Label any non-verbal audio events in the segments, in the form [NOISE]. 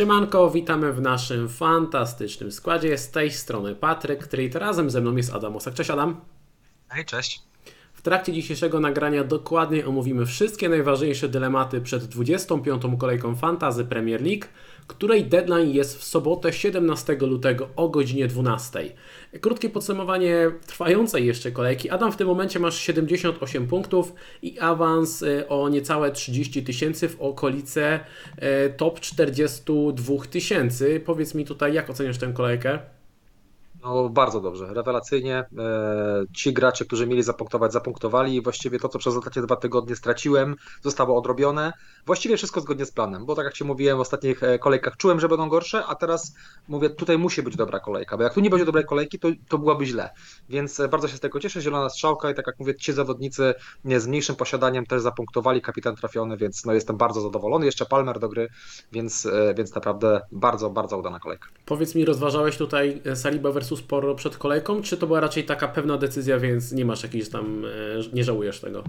Siemanko, witamy w naszym fantastycznym składzie. Z tej strony Patryk Trit, razem ze mną jest Adam Osak. Cześć Adam. Hej, cześć. W trakcie dzisiejszego nagrania dokładnie omówimy wszystkie najważniejsze dylematy przed 25. kolejką Fantazy Premier League, której deadline jest w sobotę 17 lutego o godzinie 12. Krótkie podsumowanie trwającej jeszcze kolejki. Adam, w tym momencie masz 78 punktów i awans e, o niecałe 30 tysięcy w okolice e, top 42 tysięcy. Powiedz mi tutaj, jak oceniasz tę kolejkę? No bardzo dobrze, rewelacyjnie. E, ci gracze, którzy mieli zapunktować, zapunktowali i właściwie to, co przez ostatnie dwa tygodnie straciłem, zostało odrobione. Właściwie wszystko zgodnie z planem, bo tak jak Ci mówiłem w ostatnich e, kolejkach, czułem, że będą gorsze, a teraz mówię, tutaj musi być dobra kolejka, bo jak tu nie będzie dobrej kolejki, to, to byłaby źle. Więc e, bardzo się z tego cieszę, zielona strzałka i tak jak mówię, ci zawodnicy z mniejszym posiadaniem też zapunktowali, kapitan trafiony, więc no jestem bardzo zadowolony. Jeszcze Palmer do gry, więc, więc naprawdę bardzo, bardzo udana kolejka. Powiedz mi, rozważałeś tutaj Saliba versus sporo przed kolejką, czy to była raczej taka pewna decyzja, więc nie masz jakiejś tam, e, nie żałujesz tego?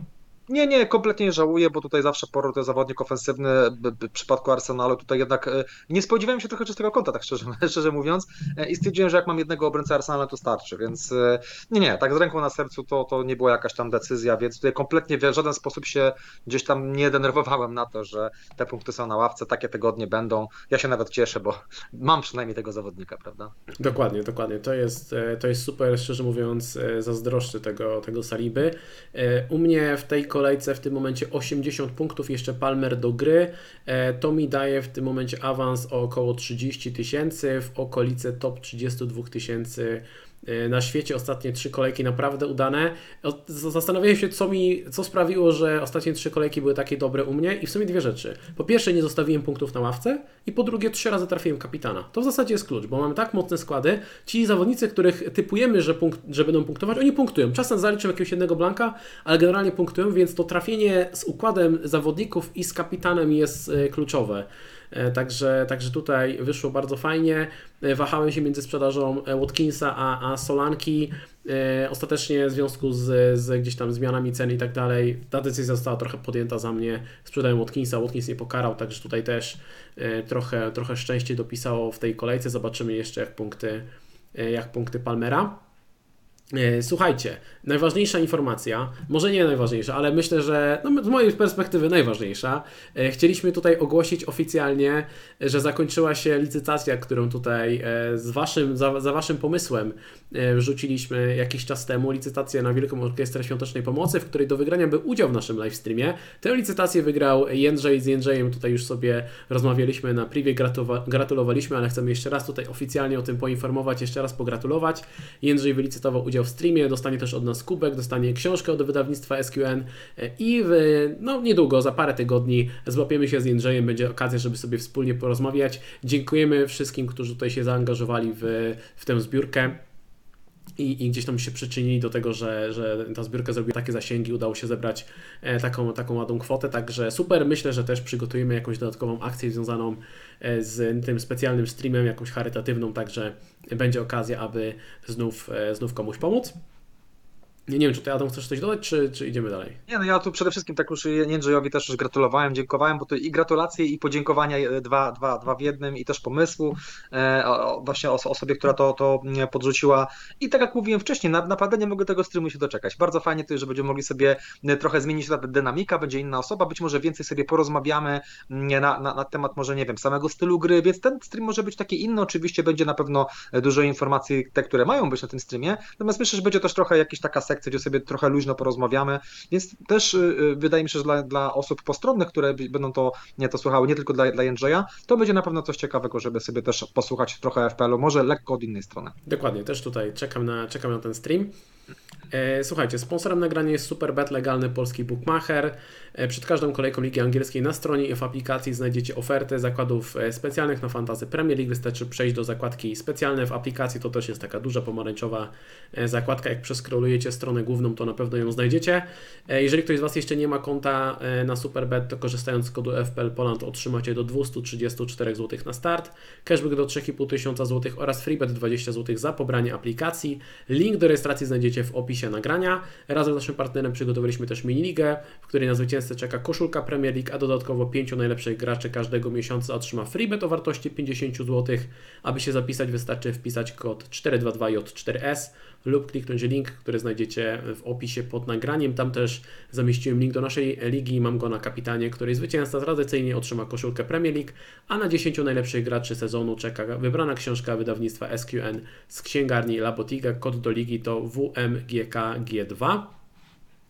Nie, nie, kompletnie nie żałuję, bo tutaj zawsze Porro to zawodnik ofensywny. W przypadku Arsenalu tutaj jednak e, nie spodziewałem się trochę czystego konta, tak szczerze, [LAUGHS] szczerze mówiąc. E, I stwierdziłem, że jak mam jednego obrońcę Arsenalu, to starczy. Więc e, nie, nie, tak z ręką na sercu to, to nie była jakaś tam decyzja, więc tutaj kompletnie w żaden sposób się gdzieś tam nie denerwowałem na to, że te punkty są na ławce, takie tygodnie będą. Ja się nawet cieszę, bo [LAUGHS] mam przynajmniej tego zawodnika, prawda? Dokładnie, dokładnie. To jest, to jest super, szczerze mówiąc, zazdroszczę tego, tego Saliby. U mnie w tej kolejce w tym momencie 80 punktów, jeszcze Palmer do gry. E, to mi daje w tym momencie awans o około 30 tysięcy, w okolice top 32 tysięcy na świecie ostatnie trzy kolejki naprawdę udane. Zastanawiałem się, co mi, co sprawiło, że ostatnie trzy kolejki były takie dobre u mnie i w sumie dwie rzeczy. Po pierwsze, nie zostawiłem punktów na ławce i po drugie, trzy razy trafiłem kapitana. To w zasadzie jest klucz, bo mamy tak mocne składy. Ci zawodnicy, których typujemy, że, punkt, że będą punktować, oni punktują. Czasem zaliczą jakiegoś jednego blanka, ale generalnie punktują, więc to trafienie z układem zawodników i z kapitanem jest y, kluczowe. E, także, także tutaj wyszło bardzo fajnie. E, wahałem się między sprzedażą e, Watkinsa a, a Solanki. Ostatecznie w związku z, z gdzieś tam zmianami cen i tak dalej, ta decyzja została trochę podjęta za mnie. Sprzedałem Watkinsa, Watkins nie pokarał, także tutaj też trochę, trochę szczęście dopisało w tej kolejce. Zobaczymy jeszcze jak punkty, jak punkty Palmera. E, słuchajcie, najważniejsza informacja, może nie najważniejsza, ale myślę, że no, z mojej perspektywy najważniejsza. E, chcieliśmy tutaj ogłosić oficjalnie, że zakończyła się licytacja, którą tutaj e, z waszym, za, za waszym pomysłem wrzuciliśmy jakiś czas temu. Licytację na Wielką Orkiestrę Świątecznej Pomocy, w której do wygrania był udział w naszym livestreamie. Tę licytację wygrał Jędrzej. Z Jędrzejem tutaj już sobie rozmawialiśmy na privie, gratulowaliśmy, ale chcemy jeszcze raz tutaj oficjalnie o tym poinformować, jeszcze raz pogratulować. Jędrzej wylicytował udział w streamie, dostanie też od nas kubek, dostanie książkę od wydawnictwa SQN e, i w, no niedługo, za parę tygodni złapiemy się z Jędrzejem, będzie okazja, żeby sobie wspólnie porozmawiać. Dziękujemy wszystkim, którzy tutaj się zaangażowali w, w tę zbiórkę. I, I, gdzieś tam się przyczynili do tego, że, że ta zbiórka zrobiła takie zasięgi, udało się zebrać e, taką, taką ładną kwotę, także super. Myślę, że też przygotujemy jakąś dodatkową akcję związaną e, z tym specjalnym streamem, jakąś charytatywną, także będzie okazja, aby znów, e, znów komuś pomóc. Nie, nie wiem, czy ty Adam chcesz coś dodać, czy, czy idziemy dalej? Nie, no ja tu przede wszystkim tak już Jędrzejowi też już gratulowałem, dziękowałem, bo to i gratulacje i podziękowania e, dwa, dwa, dwa w jednym i też pomysłu e, właśnie os osobie, która to, to podrzuciła i tak jak mówiłem wcześniej, na, naprawdę nie mogę tego streamu się doczekać. Bardzo fajnie to że będziemy mogli sobie e, trochę zmienić ta dynamika, będzie inna osoba, być może więcej sobie porozmawiamy na, na, na temat może, nie wiem, samego stylu gry, więc ten stream może być taki inny, oczywiście będzie na pewno dużo informacji, te, które mają być na tym streamie, natomiast myślę, że będzie też trochę jakaś taka sekcja, gdzie sobie trochę luźno porozmawiamy, więc też y, y, wydaje mi się, że dla, dla osób postronnych, które będą to, nie, to słuchały, nie tylko dla, dla Jędrzeja, to będzie na pewno coś ciekawego, żeby sobie też posłuchać trochę FPL-u, może lekko od innej strony. Dokładnie, też tutaj czekam na, czekam na ten stream. E, słuchajcie, sponsorem nagrania jest Superbet, legalny polski bookmacher. E, przed każdą kolejką Ligi Angielskiej na stronie i w aplikacji znajdziecie oferty zakładów e, specjalnych na Fantazy Premier League. Wystarczy przejść do zakładki specjalne w aplikacji. To też jest taka duża pomarańczowa zakładka. Jak przeskrolujecie stronę główną, to na pewno ją znajdziecie. Jeżeli ktoś z Was jeszcze nie ma konta na Superbet, to korzystając z kodu FPL Poland otrzymacie do 234 zł na start, cashback do 3500 zł oraz freebet 20 zł za pobranie aplikacji. Link do rejestracji znajdziecie w opisie opisie nagrania. Razem z naszym partnerem przygotowaliśmy też miniligę, w której na zwycięzcę czeka koszulka Premier League, a dodatkowo pięciu najlepszych graczy każdego miesiąca otrzyma freebet o wartości 50 zł. Aby się zapisać wystarczy wpisać kod 422J4S lub kliknąć link, który znajdziecie w opisie pod nagraniem. Tam też zamieściłem link do naszej ligi, mam go na kapitanie, której zwycięzca tradycyjnie otrzyma koszulkę Premier League, a na 10 najlepszych graczy sezonu czeka wybrana książka wydawnictwa SQN z księgarni La Botiga. Kod do ligi to WMGKG2.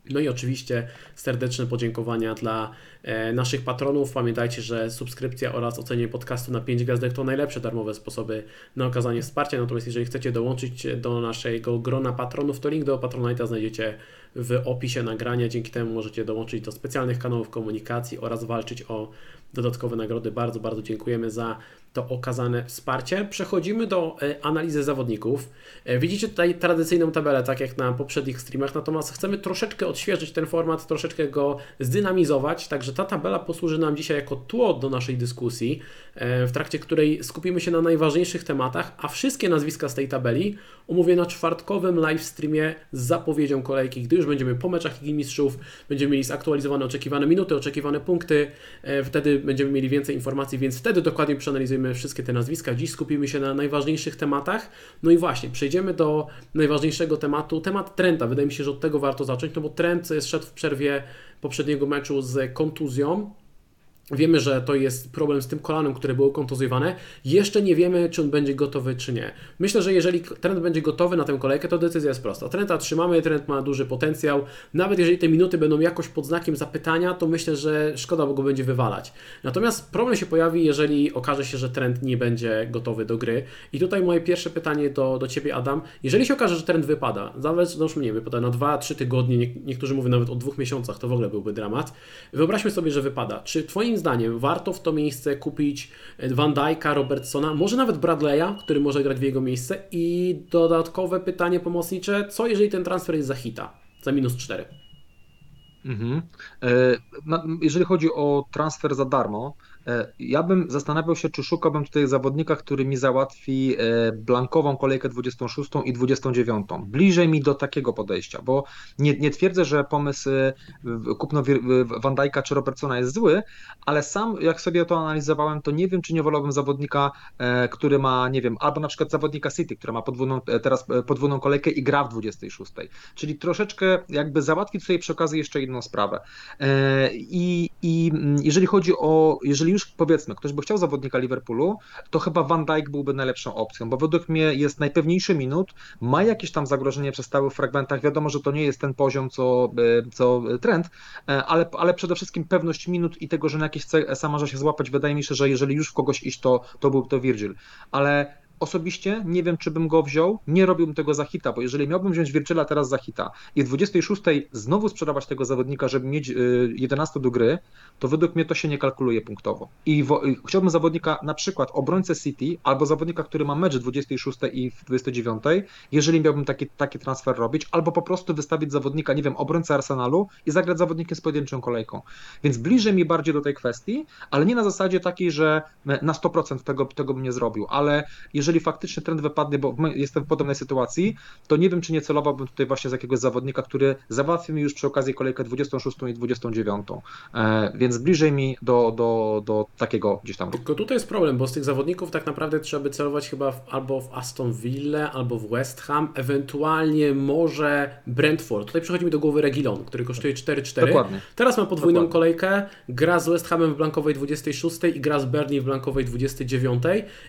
No i oczywiście serdeczne podziękowania dla e, naszych patronów. Pamiętajcie, że subskrypcja oraz ocenienie podcastu na 5 gwiazdek to najlepsze darmowe sposoby na okazanie wsparcia. Natomiast jeżeli chcecie dołączyć do naszego grona patronów, to link do Patronite'a znajdziecie w opisie nagrania. Dzięki temu możecie dołączyć do specjalnych kanałów komunikacji oraz walczyć o dodatkowe nagrody. Bardzo, bardzo dziękujemy za to okazane wsparcie. Przechodzimy do e, analizy zawodników. E, widzicie tutaj tradycyjną tabelę, tak jak na poprzednich streamach, natomiast chcemy troszeczkę odświeżyć ten format, troszeczkę go zdynamizować, także ta tabela posłuży nam dzisiaj jako tło do naszej dyskusji, e, w trakcie której skupimy się na najważniejszych tematach, a wszystkie nazwiska z tej tabeli omówię na czwartkowym live streamie z zapowiedzią kolejki, gdy już będziemy po meczach Ligi Mistrzów, będziemy mieli zaktualizowane oczekiwane minuty, oczekiwane punkty, wtedy będziemy mieli więcej informacji, więc wtedy dokładnie przeanalizujemy wszystkie te nazwiska. Dziś skupimy się na najważniejszych tematach. No i właśnie, przejdziemy do najważniejszego tematu, temat Trenta. Wydaje mi się, że od tego warto zacząć, no bo Trent szedł w przerwie poprzedniego meczu z kontuzją. Wiemy, że to jest problem z tym kolanem, które było kontuzjowane. Jeszcze nie wiemy, czy on będzie gotowy, czy nie. Myślę, że jeżeli trend będzie gotowy na tę kolejkę, to decyzja jest prosta. Trenda trzymamy, trend ma duży potencjał. Nawet jeżeli te minuty będą jakoś pod znakiem zapytania, to myślę, że szkoda go będzie wywalać. Natomiast problem się pojawi, jeżeli okaże się, że trend nie będzie gotowy do gry. I tutaj moje pierwsze pytanie do, do Ciebie, Adam. Jeżeli się okaże, że trend wypada, nawet, no nie wypada na 2-3 tygodnie, nie, niektórzy mówią nawet o dwóch miesiącach, to w ogóle byłby dramat. Wyobraźmy sobie, że wypada. Czy Twoim zdaniem warto w to miejsce kupić Van Dijk'a, Robertsona, może nawet Bradley'a, który może grać w jego miejsce i dodatkowe pytanie pomocnicze, co jeżeli ten transfer jest za hita, za minus 4? Mhm. E, jeżeli chodzi o transfer za darmo, E, ja bym zastanawiał się, czy szukałbym tutaj zawodnika, który mi załatwi e, blankową kolejkę 26 i 29. Bliżej mi do takiego podejścia, bo nie, nie twierdzę, że pomysł e, kupno Van Dijk'a czy Robertsona jest zły, ale sam jak sobie to analizowałem, to nie wiem, czy nie wolałbym zawodnika, który ma, nie wiem, albo na przykład zawodnika City, która ma podwójną, teraz podwójną kolejkę i gra w 26. Czyli troszeczkę jakby załatwić sobie przy okazji jeszcze jedną sprawę. I, i jeżeli chodzi o, jeżeli już powiedzmy, ktoś by chciał zawodnika Liverpoolu, to chyba Van Dijk byłby najlepszą opcją, bo według mnie jest najpewniejszy minut, ma jakieś tam zagrożenie przy stałych fragmentach. Wiadomo, że to nie jest ten poziom, co, e, co trend, e, ale, ale przede wszystkim pewność minut i tego, że na jakieś CSA może się złapać. Wydaje mi się, że jeżeli już w kogoś iść, to, to był to Virgil. Ale Osobiście nie wiem, czy bym go wziął, nie robiłbym tego za hita, bo jeżeli miałbym wziąć Wirczyla teraz za hita i w 26 znowu sprzedawać tego zawodnika, żeby mieć 11 y, do gry, to według mnie to się nie kalkuluje punktowo. I chciałbym zawodnika na przykład obrońcę City albo zawodnika, który ma mecz w 26 i w 29, jeżeli miałbym taki, taki transfer robić, albo po prostu wystawić zawodnika, nie wiem, obrońcę Arsenalu i zagrać zawodnikiem z pojedynczą kolejką. Więc bliżej mi bardziej do tej kwestii, ale nie na zasadzie takiej, że na 100% tego, tego bym nie zrobił, ale jeżeli jeżeli faktycznie trend wypadnie, bo jestem w podobnej sytuacji, to nie wiem, czy nie celowałbym tutaj właśnie z jakiegoś zawodnika, który załatwi mi już przy okazji kolejkę 26 i 29. E, więc bliżej mi do, do, do takiego gdzieś tam. Tylko tutaj jest problem, bo z tych zawodników tak naprawdę trzeba by celować chyba w, albo w Aston Villa, albo w West Ham, ewentualnie może Brentford. Tutaj przychodzi mi do głowy Regilon, który kosztuje 4-4. Dokładnie. Teraz ma podwójną Dokładnie. kolejkę, gra z West Hamem w blankowej 26 i gra z Burnley w blankowej 29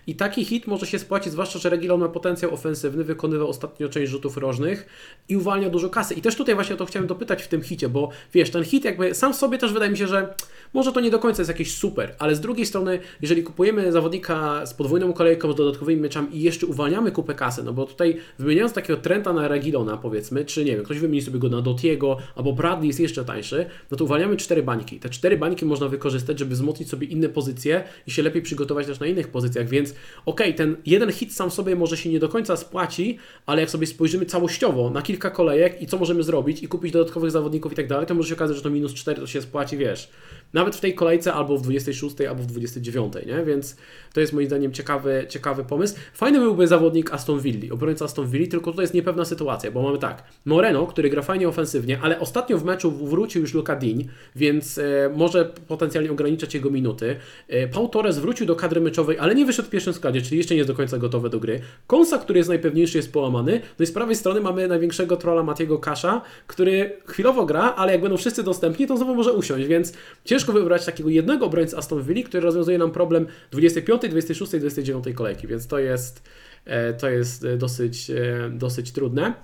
i taki hit może się spodziewać płaci, zwłaszcza, że Regilon ma potencjał ofensywny, wykonywał ostatnio część rzutów rożnych i uwalnia dużo kasy. I też tutaj właśnie o to chciałem dopytać w tym hicie, bo wiesz, ten hit jakby sam w sobie też wydaje mi się, że może to nie do końca jest jakieś super, ale z drugiej strony, jeżeli kupujemy zawodnika z podwójną kolejką, z dodatkowymi meczami i jeszcze uwalniamy kupę kasy, no bo tutaj wymieniając takiego Trenta na Regilona powiedzmy, czy nie wiem, ktoś wymieni sobie go na Dotiego, albo Bradley jest jeszcze tańszy, no to uwalniamy cztery bańki. Te cztery bańki można wykorzystać, żeby wzmocnić sobie inne pozycje i się lepiej przygotować też na innych pozycjach, więc okej, okay, ten jeden jeden hit sam sobie może się nie do końca spłaci, ale jak sobie spojrzymy całościowo na kilka kolejek i co możemy zrobić i kupić dodatkowych zawodników i tak dalej, to może się okazać, że to minus 4 to się spłaci, wiesz, nawet w tej kolejce albo w 26 albo w 29, nie? Więc to jest moim zdaniem ciekawy, ciekawy pomysł. Fajny byłby zawodnik Aston Villa, obrońca Aston Villa, tylko tutaj jest niepewna sytuacja, bo mamy tak, Moreno, który gra fajnie ofensywnie, ale ostatnio w meczu wrócił już Luka Dean, więc e, może potencjalnie ograniczać jego minuty. E, Torres wrócił do kadry meczowej, ale nie wyszedł w pierwszym składzie, czyli jeszcze nie jest do końca gotowy do gry. Konsa, który jest najpewniejszy, jest połamany. No i z prawej strony mamy największego trolla Matiego Kasza, który chwilowo gra, ale jak będą wszyscy dostępni, to znowu może usiąść, więc ciężko wybrać takiego jednego obrońcę Aston Villa, który rozwiązuje nam problem 25, 26, 29 kolejki, więc to jest, e, to jest dosyć, dosyć trudne.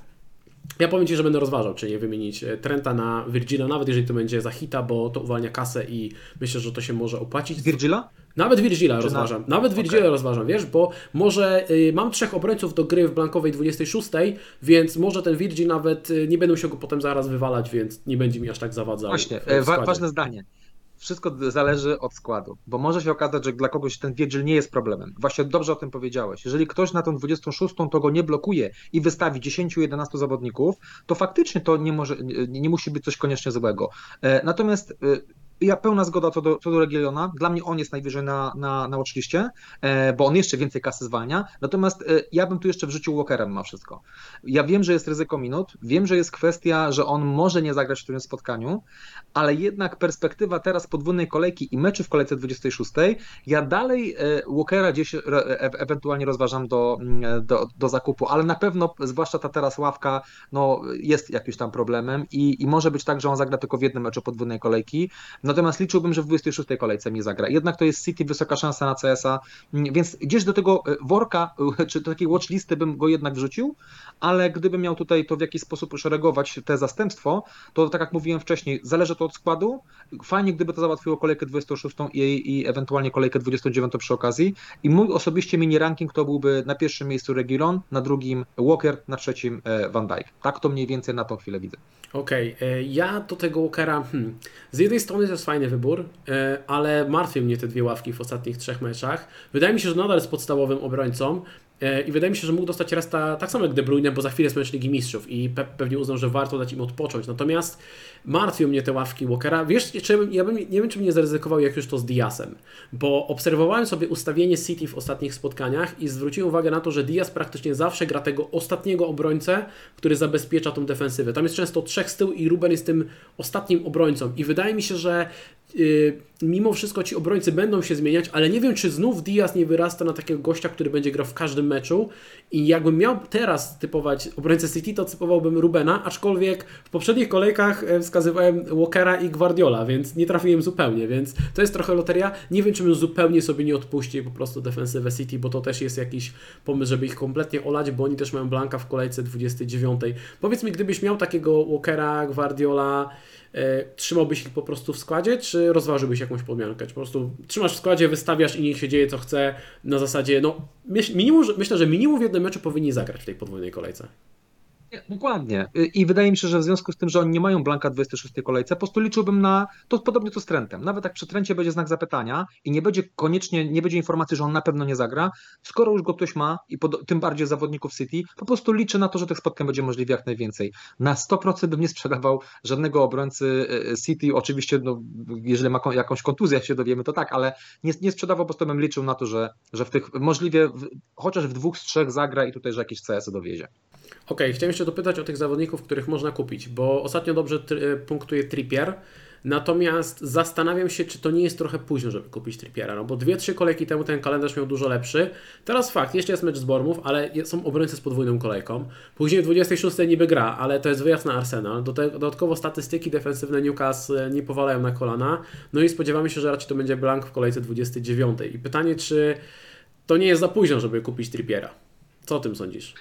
Ja powiem Ci, że będę rozważał, czy nie wymienić e, Trenta na Virgila, nawet jeżeli to będzie za hita, bo to uwalnia kasę i myślę, że to się może opłacić. Virgila? Nawet Virgila rozważam. Na... Nawet Virgila okay. rozważam, wiesz, bo może y, mam trzech obrońców do gry w blankowej 26, więc może ten Virgil nawet y, nie będę się go potem zaraz wywalać, więc nie będzie mi aż tak zawadzał. Właśnie, e, wa ważne zdanie wszystko zależy od składu, bo może się okazać, że dla kogoś ten Virgil nie jest problemem. Właśnie dobrze o tym powiedziałeś. Jeżeli ktoś na tą 26 to go nie blokuje i wystawi 10-11 zawodników, to faktycznie to nie, może, nie, nie musi być coś koniecznie złego. E, natomiast e, ja pełna zgoda co do, co do. Dla mnie on jest najwyżej na, na, na watchliście, e, bo on jeszcze więcej kasy zwalnia. Natomiast e, ja bym tu jeszcze wrzucił Walkerem ma wszystko. Ja wiem, że jest ryzyko minut, wiem, że jest kwestia, że on może nie zagrać w tym spotkaniu, ale jednak perspektywa teraz podwójnej kolejki i meczy w kolejce 26, ja dalej e, Walkera gdzieś ewentualnie rozważam do, mm, do, do zakupu, ale na pewno, zwłaszcza ta teraz ławka, no, jest jakimś tam problemem i, i może być tak, że on zagra tylko w jednym meczu podwójnej kolejki. Natomiast liczyłbym, że w 26 kolejce nie zagra. Jednak to jest City, wysoka szansa na CS-a, więc gdzieś do tego e, worka, czy do takiej watchlisty bym go jednak wrzucił, ale gdybym miał tutaj to w jakiś sposób szeregować te zastępstwo, to tak jak mówiłem wcześniej, zależy to od składu. Fajnie, gdyby to załatwiło kolejkę 26 i, i ewentualnie kolejkę 29 przy okazji. I mój osobiście mini ranking to byłby na pierwszym miejscu Regilon, na drugim Walker, na trzecim e, Van Dijk. Tak to mniej więcej na tą chwilę widzę. Okej, okay. E, ja do tego Walkera, hmm, z jednej strony jest fajny wybór, e, ale martwią mnie te dwie ławki w ostatnich trzech meczach. Wydaje mi się, że nadal jest podstawowym obrońcą, E, I wydaje mi się, że mógł dostać resta tak samo jak De Bruyne, bo za chwilę jest mecz Ligi Mistrzów i pe pewnie uznał, że warto dać im odpocząć. Natomiast martwią mnie te ławki Walkera. Wiesz, czy ja bym, nie wiem, czy bym nie zaryzykował jak już to z Diasem, bo obserwowałem sobie ustawienie City w ostatnich spotkaniach i zwróciłem uwagę na to, że Diaz praktycznie zawsze gra tego ostatniego obrońcę, który zabezpiecza tą defensywę. Tam jest często trzech z tyłu i Ruben jest tym ostatnim obrońcą i wydaje mi się, że yy, mimo wszystko ci obrońcy będą się zmieniać, ale nie wiem, czy znów Diaz nie wyrasta na takiego gościa, który będzie grał w każdym meczu i jakbym miał teraz typować obrońcę City, to typowałbym Rubena, aczkolwiek w poprzednich kolejkach wskazywałem Walkera i Guardiola, więc nie trafiłem zupełnie, więc to jest trochę loteria. Nie wiem, czy bym zupełnie sobie nie odpuścił po prostu defensywę City, bo to też jest jakiś pomysł, żeby ich kompletnie olać, bo oni też mają Blanka w kolejce 29. Powiedz mi, gdybyś miał takiego Walkera, Guardiola, e, trzymałbyś ich po prostu w składzie, czy rozważyłbyś jakąś podmiankę? Czy po prostu trzymasz w składzie, wystawiasz i niech się dzieje co chce na zasadzie, no minimum, myślę, że minimum w jednym meczu powinni zagrać w tej podwójnej kolejce. Dokładnie. I wydaje mi się, że w związku z tym, że oni nie mają Blanka 26 kolejce, po prostu liczyłbym na to podobnie co z Trentem. Nawet jak przy Trencie będzie znak zapytania i nie będzie koniecznie, nie będzie informacji, że on na pewno nie zagra, skoro już go ktoś ma i pod, tym bardziej zawodników City, po prostu liczę na to, że tych spotkań będzie możliwie jak najwięcej. Na 100% bym nie sprzedawał żadnego obrońcy e, City, oczywiście no, jeżeli ma jakąś kontuzję, jak się dowiemy, to tak, ale nie, nie sprzedawał, po prostu bym liczył na to, że, że w tych możliwie, w, chociaż w dwóch z trzech zagra i tutaj, że jakieś CS dowiezie. Ok, chciałem jeszcze dopytać o tych zawodników, których można kupić, bo ostatnio dobrze e, punktuje Trippier, natomiast zastanawiam się, czy to nie jest trochę późno, żeby kupić Trippiera, no bo dwie, trzy kolejki temu ten kalendarz miał dużo lepszy. Teraz fakt, jeszcze jest mecz z Bormów, ale są obrońcy z podwójną kolejką. Później w 26 niby gra, ale to jest wyjazd na Arsenal. Dodatkowo statystyki defensywne Newcastle nie powalają na kolana. No i spodziewamy się, że raczej to będzie blank w kolejce 29. I pytanie, czy to nie jest za późno, żeby kupić Trippiera? Co o tym sądzisz?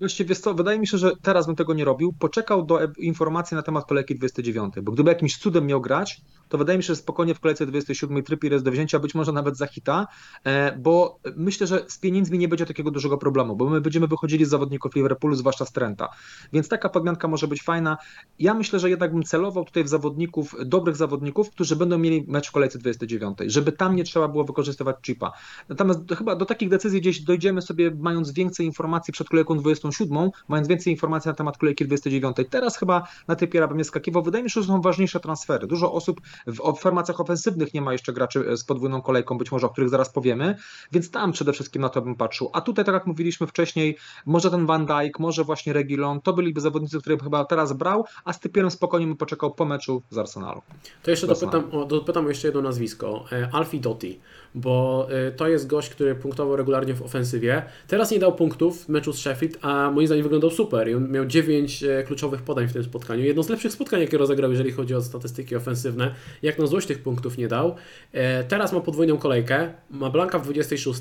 Właściwie co, wydaje mi się, że teraz bym tego nie robił. Poczekał do informacji na temat kolejki 29, bo gdyby jakimś cudem miał grać, to wydaje mi się, że spokojnie w kolejce 27 Trippier jest do wzięcia, być może nawet za hita, e, bo myślę, że z pieniędzmi nie będzie takiego dużego problemu, bo my będziemy wychodzili z zawodników Liverpoolu, zwłaszcza z Trenta. Więc taka podmianka może być fajna. Ja myślę, że jednak bym celował tutaj w zawodników, dobrych zawodników, którzy będą mieli mecz w kolejce 29, żeby tam nie trzeba było wykorzystywać chipa. Natomiast chyba do takich decyzji gdzieś dojdziemy sobie, mając więcej informacji przed kolejką 27, mając więcej informacji na temat kolejki 29. Teraz chyba na tej piera bym nie skakiwał. Wydaje mi się, że są ważniejsze transfery. Dużo osób w formacjach ofensywnych nie ma jeszcze graczy z podwójną kolejką, być może o których zaraz powiemy, więc tam przede wszystkim na to bym patrzył. A tutaj, tak jak mówiliśmy wcześniej, może ten Van Dijk, może właśnie Regilon, to byliby zawodnicy, których chyba teraz brał, a z Typierem spokojnie bym poczekał po meczu z Arsenalu. To jeszcze dopytam o, dopytam jeszcze jedno nazwisko. E, Alfie Dotti bo y, to jest gość, który punktował regularnie w ofensywie. Teraz nie dał punktów w meczu z Sheffield, a moim zdaniem wyglądał super. I on miał 9 y, kluczowych podań w tym spotkaniu. Jedno z lepszych spotkań, jakie rozegrał, jeżeli chodzi o statystyki ofensywne. Jak na złość tych punktów nie dał. E, teraz ma podwójną kolejkę. Ma Blanka w 26,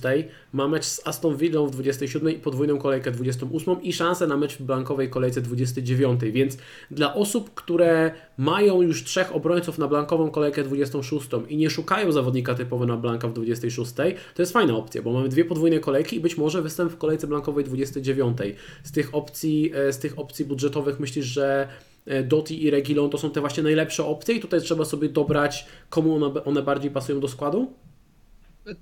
ma mecz z Aston Villą w 27 i podwójną kolejkę 28 i szansę na mecz w blankowej kolejce 29. Więc dla osób, które mają już trzech obrońców na blankową kolejkę 26 i nie szukają zawodnika typowo na blanka w 26, to jest fajna opcja, bo mamy dwie podwójne kolejki i być może występ w kolejce blankowej 29. Z tych opcji, e, z tych opcji budżetowych myślisz, że e, Doti i Regilon to są te właśnie najlepsze opcje i tutaj trzeba sobie dobrać, komu one, one bardziej pasują do składu?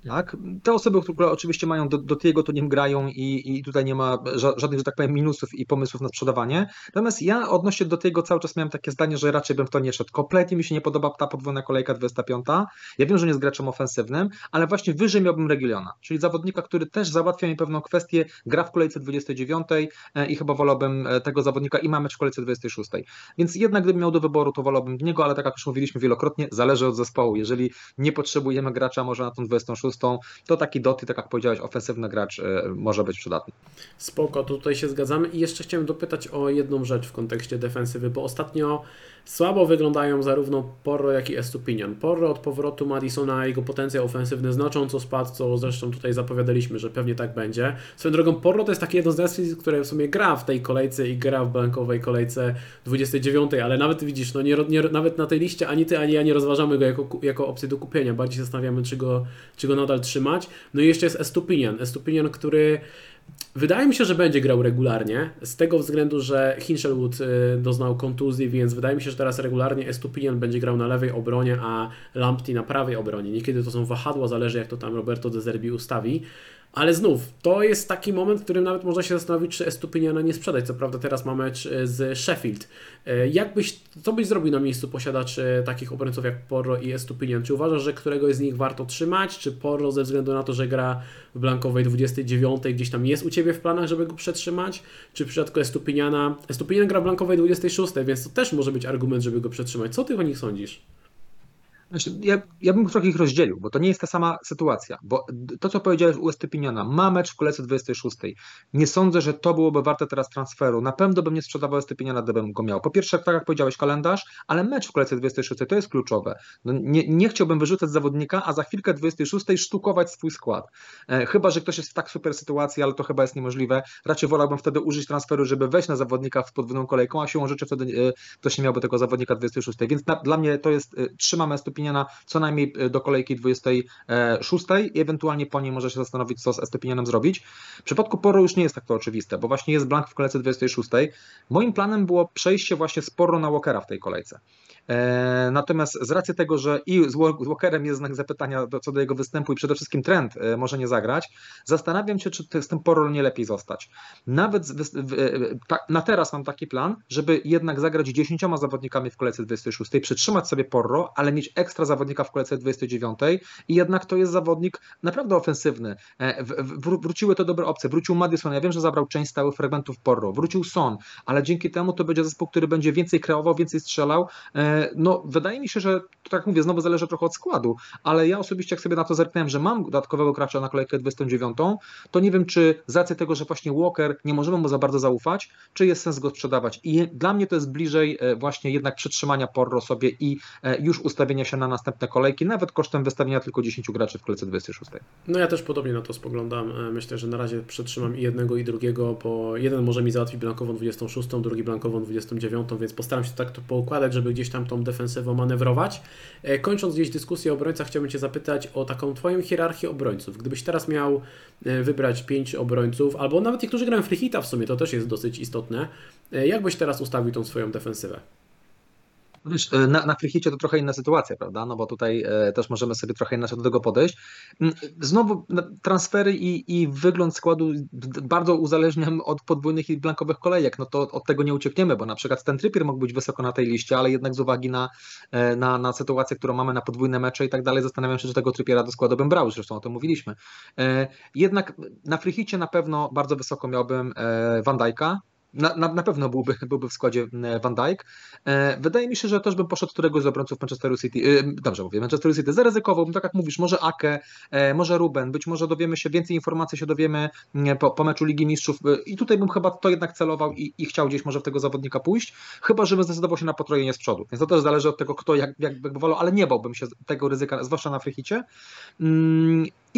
Tak, te osoby, które oczywiście mają do, do tego, to nim grają i, i tutaj nie ma żadnych, że tak powiem, minusów i pomysłów na sprzedawanie. Natomiast ja odnośnie do tego cały czas miałem takie zdanie, że raczej bym w to nie szedł. Kompletnie mi się nie podoba ta podwójna kolejka 25. Ja wiem, że nie jest graczem ofensywnym, ale właśnie wyżej miałbym Regiliona, czyli zawodnika, który też załatwia mi pewną kwestię, gra w kolejce 29 e, i chyba wolałbym e, tego zawodnika i mamy w kolejce 26. Więc jednak gdybym miał do wyboru, to wolałbym niego, ale tak jak już mówiliśmy wielokrotnie, zależy od zespołu. Jeżeli nie potrzebujemy gracza może na tą 26 szóstą, to taki doty, tak jak powiedziałeś, ofensywny gracz e, może być przydatny. Spoko, tutaj się zgadzamy i jeszcze chciałem dopytać o jedną rzecz w kontekście defensywy, bo ostatnio Słabo wyglądają zarówno Porro, jak i Estupinian. Porro od powrotu Madisona, jego potencjał ofensywny znacząco spadł, co zresztą tutaj zapowiadaliśmy, że pewnie tak będzie. Swoją drogą Porro to jest takie jedno z nazwisk, które w sumie gra w tej kolejce i gra w blankowej kolejce 29, ale nawet widzisz, no nie, nie, nawet na tej liście ani ty, ani ja nie rozważamy go jako, jako opcję do kupienia. Bardziej zastanawiamy, czy go, czy go nadal trzymać. No i jeszcze jest Estupinian. Estupinian, który Wydaje mi się, że będzie grał regularnie, z tego względu, że Hinchelwood y, doznał kontuzji, więc wydaje mi się, że teraz regularnie Estupinian będzie grał na lewej obronie, a Lamptey na prawej obronie. Niekiedy to są wahadła, zależy jak to tam Roberto De Zerbi ustawi. Ale znów, to jest taki moment, w którym nawet można się zastanowić, czy Estupiniana nie sprzedać. Co prawda teraz ma mecz e, z Sheffield. E, jak byś, co byś zrobił na miejscu posiadaczy takich obrońców jak Porro i Estupinian? Czy uważasz, że któregoś z nich warto trzymać? Czy Porro ze względu na to, że gra w blankowej 29 gdzieś tam jest u Ciebie w planach, żeby go przetrzymać? Czy w przypadku Estupiniana? Estupinian gra w blankowej 26, więc to też może być argument, żeby go przetrzymać. Co Ty o nich sądzisz? Znaczy, ja, ja bym trochę ich rozdzielił, bo to nie jest ta sama sytuacja. Bo to, co powiedziałeś u Estypiniana, ma mecz w kolejce 26. Nie sądzę, że to byłoby warte teraz transferu. Na pewno bym nie sprzedawał Estypiniana, gdybym go miał. Po pierwsze, tak jak powiedziałeś, kalendarz, ale mecz w kolejce 26 to jest kluczowe. No, nie, nie chciałbym wyrzucać zawodnika, a za chwilkę 26 sztukować swój skład. E, chyba, że ktoś jest w tak super sytuacji, ale to chyba jest niemożliwe. Raczej wolałbym wtedy użyć transferu, żeby wejść na zawodnika w podwójną kolejką, a siłą rzeczy wtedy e, ktoś nie miałby tego zawodnika 26. Więc na, dla mnie to jest, e, trzymamy Estypiniana Estepiniana co najmniej e, do kolejki 26 i ewentualnie po niej może się zastanowić, co z Estepinianem zrobić. W przypadku Poro już nie jest tak to oczywiste, bo właśnie jest blank w kolejce 26. Moim planem było przejście właśnie sporo na Walkera w tej kolejce. E, natomiast z racji tego, że i z Walkerem jest znak zapytania co do jego występu i przede wszystkim trend e, może nie zagrać, zastanawiam się, czy z tym Porro nie lepiej zostać. Nawet na teraz mam taki plan, żeby jednak zagrać 10 zawodnikami w kolejce 26, przytrzymać sobie Porro, ale mieć ekstra zawodnika w kolejce 29 i jednak to jest zawodnik naprawdę ofensywny. E, wróciły to dobre opcje. Wrócił Madison, ja wiem, że zabrał część stałych fragmentów Porro. Wrócił Son, ale dzięki temu to będzie zespół, który będzie więcej kreował, więcej strzelał no, wydaje mi się, że tak jak mówię, znowu zależy trochę od składu, ale ja osobiście jak sobie na to zerknąłem, że mam dodatkowego gracza na kolejkę 29, to nie wiem, czy z racji tego, że właśnie Walker nie możemy mu za bardzo zaufać, czy jest sens go sprzedawać. I dla mnie to jest bliżej e, właśnie jednak przytrzymania Porro sobie i e, już ustawienia się na następne kolejki, nawet kosztem wystawienia tylko 10 graczy w kolejce 26. No ja też podobnie na to spoglądam. E, myślę, że na razie przytrzymam i jednego i drugiego, bo jeden może mi załatwić blankową 26, drugi blankową 29, więc postaram się tak to poukładać, żeby gdzieś tam tą defensywą manewrować. E, kończąc gdzieś dyskusję o obrońcach, chciałbym Cię zapytać o taką Twoją hierarchię obrońców. Gdybyś teraz miał e, wybrać pięć obrońców, albo nawet niektórzy grają free hita w sumie, to też jest dosyć istotne, jak byś teraz ustawił tą swoją defensywę? Wiesz, e, na, na to trochę inna sytuacja, prawda? No bo tutaj e, też możemy sobie trochę inaczej do tego podejść. Mm, znowu transfery i, i wygląd składu bardzo uzależniam od podwójnych i blankowych kolejek. No to od tego nie uciekniemy, bo na przykład ten Trippier mógł być wysoko na tej liście, ale jednak z uwagi na, e, na, na sytuację, którą mamy na podwójne mecze i tak dalej, zastanawiam się, czy tego Trippiera do składu bym brał, zresztą o tym mówiliśmy. Jednak na Frichicie na pewno bardzo wysoko miałbym Van Dijk'a, na, na, na, pewno byłby, byłby w składzie e, Van Dijk. E, wydaje mi się, że też bym poszedł któregoś z obrońców Manchesteru City. E, dobrze mówię, Manchesteru City zaryzykowałbym, tak jak mówisz, może Ake, może Ruben, być może dowiemy się, więcej informacji się dowiemy po, po meczu Ligi Mistrzów i tutaj bym chyba to jednak celował i, i chciał gdzieś może w tego zawodnika pójść, chyba żebym zdecydował się na potrojenie z przodu. Więc to też zależy od tego, kto jak, jak by wolał, ale nie bałbym się tego ryzyka, zwłaszcza na frichicie.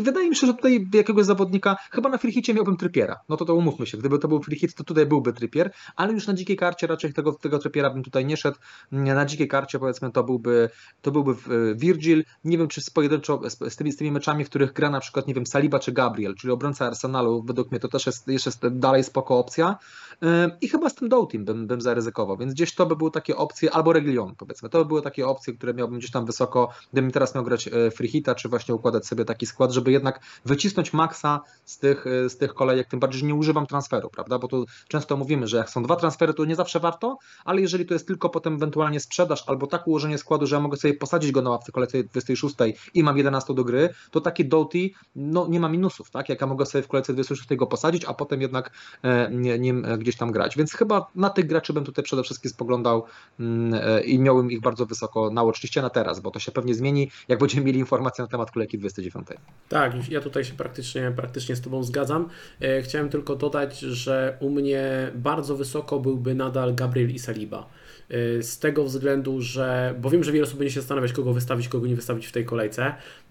I wydaje mi się, że tutaj jakiegoś zawodnika, chyba na frichicie miałbym trypiera. No to to umówmy się, gdyby to był frichit, to tutaj byłby trypier, ale już na dzikiej karcie raczej tego, tego trypiera bym tutaj nie szedł. Na dzikiej karcie powiedzmy to byłby, to byłby e, Virgil. Nie wiem, czy z pojedynczo z tymi, z tymi meczami, w których gra na przykład, nie wiem, Saliba czy Gabriel, czyli obrońca Arsenalu, według mnie to też jest jeszcze dalej spoko opcja. E, I chyba z tym Doughtim bym, bym zaryzykował, więc gdzieś to by były takie opcje, albo Reglion powiedzmy, to by były takie opcje, które miałbym gdzieś tam wysoko, gdybym teraz miał grać e, freehita, czy właśnie układać sobie taki skład, żeby jednak wycisnąć maksa z tych, z tych kolejek, tym bardziej, że nie używam transferu, prawda? Bo tu często mówimy, że jak są dwa transfery, to nie zawsze warto, ale jeżeli to jest tylko potem ewentualnie sprzedaż albo tak ułożenie składu, że ja mogę sobie posadzić go na ławce kolejce 26 i mam 11 do gry, to taki Doughty no, nie ma minusów, tak? Jak ja mogę sobie w kolejce 26 go posadzić, a potem jednak e, nim gdzieś tam grać. Więc chyba na tych graczy bym tutaj przede wszystkim spoglądał mm, e, i miałbym ich bardzo wysoko na oczywiście na teraz, bo to się pewnie zmieni, jak będziemy mieli informacje na temat kolejki 29. Tak, ja tutaj się praktycznie, praktycznie z Tobą zgadzam. E, chciałem tylko dodać, że u mnie bardzo wysoko byłby nadal Gabriel i Saliba. E, z tego względu, że, bo wiem, że wiele osób będzie się zastanawiać, kogo wystawić, kogo nie wystawić w tej kolejce.